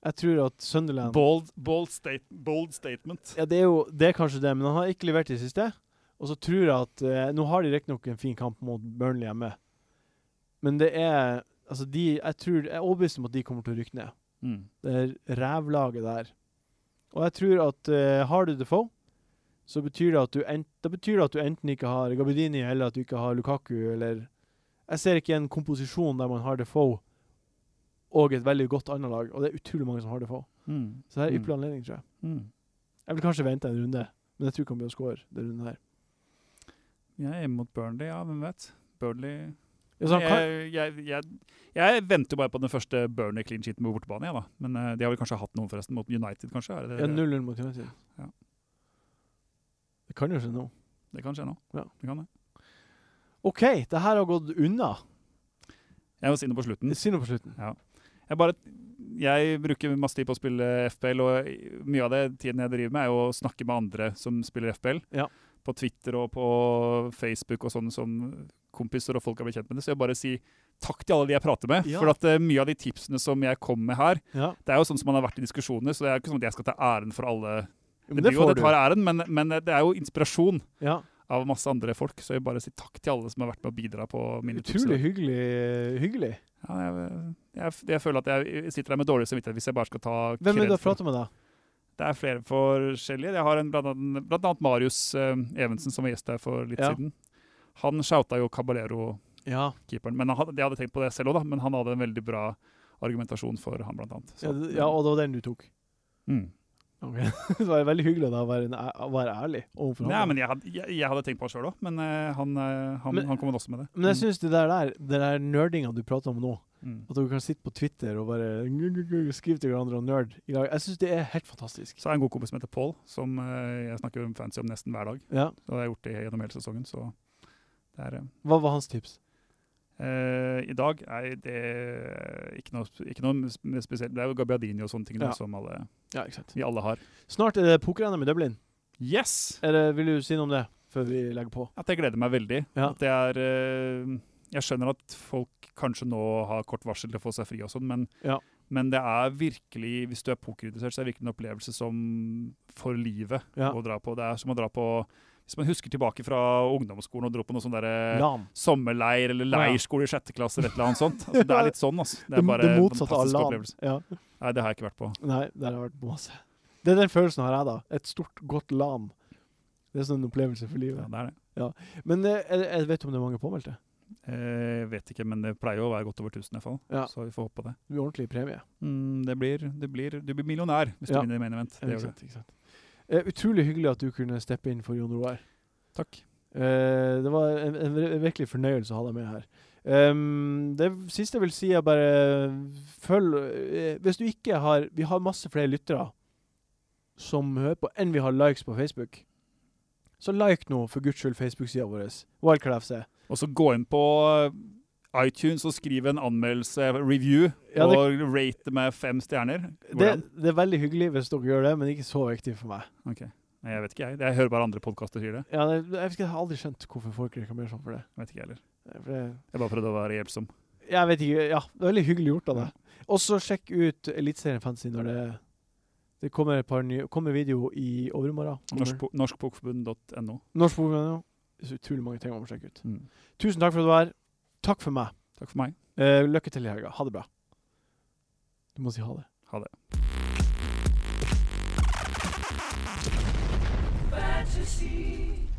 Jeg tror at Sunderland Bold, bold, state, bold statement. Ja, det er jo det er kanskje det, men han har ikke levert i siste. Og så tror jeg at eh, Nå har de riktignok en fin kamp mot Burnley hjemme, men det er Altså, de Jeg tror Jeg er overbevist om at de kommer til å rykke ned. Mm. Det er rævlaget der. Og jeg tror at eh, har du Defoe, så betyr det at du ent, da betyr det at du enten ikke har Gabidini, eller at du ikke har Lukaku, eller Jeg ser ikke en komposisjon der man har Defoe og et veldig godt annet lag, og det er utrolig mange som har Defoe. Mm. Så det er Mm. ypperlig anledning, tror jeg. Mm. Jeg vil kanskje vente en runde, men jeg tror ikke han blir å score den runden her. Jeg er hjemme mot Burnley, ja, hvem vet. Burnley Ja, jeg, jeg, jeg, jeg venter bare på den første Burnley clean sheeten på bortebane. Ja, da. Men uh, de har vel kanskje hatt noen, forresten. Mot United, kanskje? Er det, ja, 0-0 mot United. Ja. Det kan jo skje nå. det kan skje nå. Ja. Det kan det. OK, det her har gått unna. Jeg må si noe på slutten. Si noe på slutten. Jeg, bare, jeg bruker masse tid på å spille FPL, og mye av det tiden jeg driver med, er jo å snakke med andre som spiller FPL. Ja. På Twitter og på Facebook og sånn som kompiser og folk har blitt kjent med det. Så jeg bare si takk til alle de jeg prater med. Ja. For at uh, mye av de tipsene som jeg kom med her, Ja, det er jo sånn som man har vært i diskusjoner, så det er jo ikke sånn at jeg skal ta æren for alle. men Det det jo jeg tar æren, men, men det er jo inspirasjon Ja, av masse andre folk. Så jeg vil bare si takk til alle som har vært med å bidra på mine tips. Utrolig hyggelig. hyggelig. Ja, jeg, jeg, jeg føler at jeg sitter her med dårlig samvittighet hvis jeg bare skal ta Hvem er det du kred pratet med, da? Det er flere forskjellige. Jeg har en, blant, annet, blant annet Marius uh, Evensen, som var gjest her for litt Ja. siden. Han shouta jo Caballero-keeperen. Ja. Men hadde- Jeg hadde tenkt på det selv òg, men han hadde en veldig bra argumentasjon for han, blant annet. Så, Ja, det- ja, og det var den du tok. mm. Okay. [LAUGHS] det var veldig hyggelig da å være, være ærlig overfor Nei, ham. men jeg hadde, jeg, jeg hadde tenkt på det sjøl òg, men uh, han, eh, han, Men- han kom også med det. Men jeg syns det der, der det der nerdinga du prater om nå, Mm. at dere kan sitte på Twitter og bare skrive til hverandre og nerd i lag, jeg syns det er helt fantastisk. Så har jeg en god kompis som heter Paul, som eh, jeg snakker om fancy om nesten hver dag. Ja. Og det har jeg gjort det gjennom hele sesongen, så det er eh, Hva var hans tips? Uh, I dag er det ikke noe, ikke noe spesielt. Det er jo Gabbiadini og sånne ting da, Ja. som alle, Ja, vi alle har. Snart er det poker-NM i Dublin. Yes! Er det, vil du si noe om det før vi legger på? At jeg gleder meg veldig. Ja. At det er eh, Jeg skjønner at folk kanskje nå har kort varsel til å få seg fri og sånn, men, Ja. men det er virkelig, hvis du er pokerinteressert, så er det virkelig en opplevelse som for livet Ja. å dra på. Det er som å dra på Hvis man husker tilbake fra ungdomsskolen og dro på noe sånn derre sommerleir eller leirskole i sjette klasse eller et eller annet sånt. Altså, det er [LAUGHS] litt sånn, altså. Det er bare det en motsatte av fantastisk LAN. Ja. Nei, det har jeg ikke vært på. Nei, det har jeg vært på masse. Det er den følelsen har jeg, da. Et stort, godt LAN. Det er sånn en opplevelse for livet. Ja, det er det. Men eh, jeg, jeg vet om det er mange påmeldte. Eh, vet ikke, men det pleier jo å være godt over 1000 i hvert fall. Ja. Så vi får håpe det. Det blir ordentlig premie. Mm, det blir, det blir, du blir millionær hvis Ja. du vinner main event. Det Ikke sant, ikke sant. Eh, utrolig hyggelig at du kunne steppe inn for Jon Roar. Takk. Uh, det var en, en, vir- virkelig fornøyelse å ha deg med her. Um, det siste jeg vil si, er bare følg uh, Hvis du ikke har Vi har masse flere lyttere som hører på, enn vi har likes på Facebook. Så like nå, for guds skyld, Facebook-sida vår. Wildcard FC. Og så gå inn på eh, iTunes og skrive en anmeldelse, review, Ja, det- og rate med fem stjerner. Det, det er veldig hyggelig hvis dere gjør det, men ikke så viktig for meg. Ok. Nei, jeg vet ikke, jeg. Jeg hører bare andre podkaster sier det. Ja, det, jeg, jeg har aldri skjønt hvorfor folk reklamerer sånn for det. Vet ikke heller. For det Jeg bare prøvde å være hjelpsom. Jeg vet ikke, ja, det er veldig hyggelig gjort av deg. Og så sjekk ut Eliteserien Fantasy når det det kommer et par nye, kommer video i overmorgen. Kommer- Norsk, så utrolig mange ting man må sjekke ut. Mm. Tusen takk for at du var her. Takk for meg. Takk for meg. Eh, lykke til i helga. Ha det bra. Du må si ha det. Ha det. fantasy.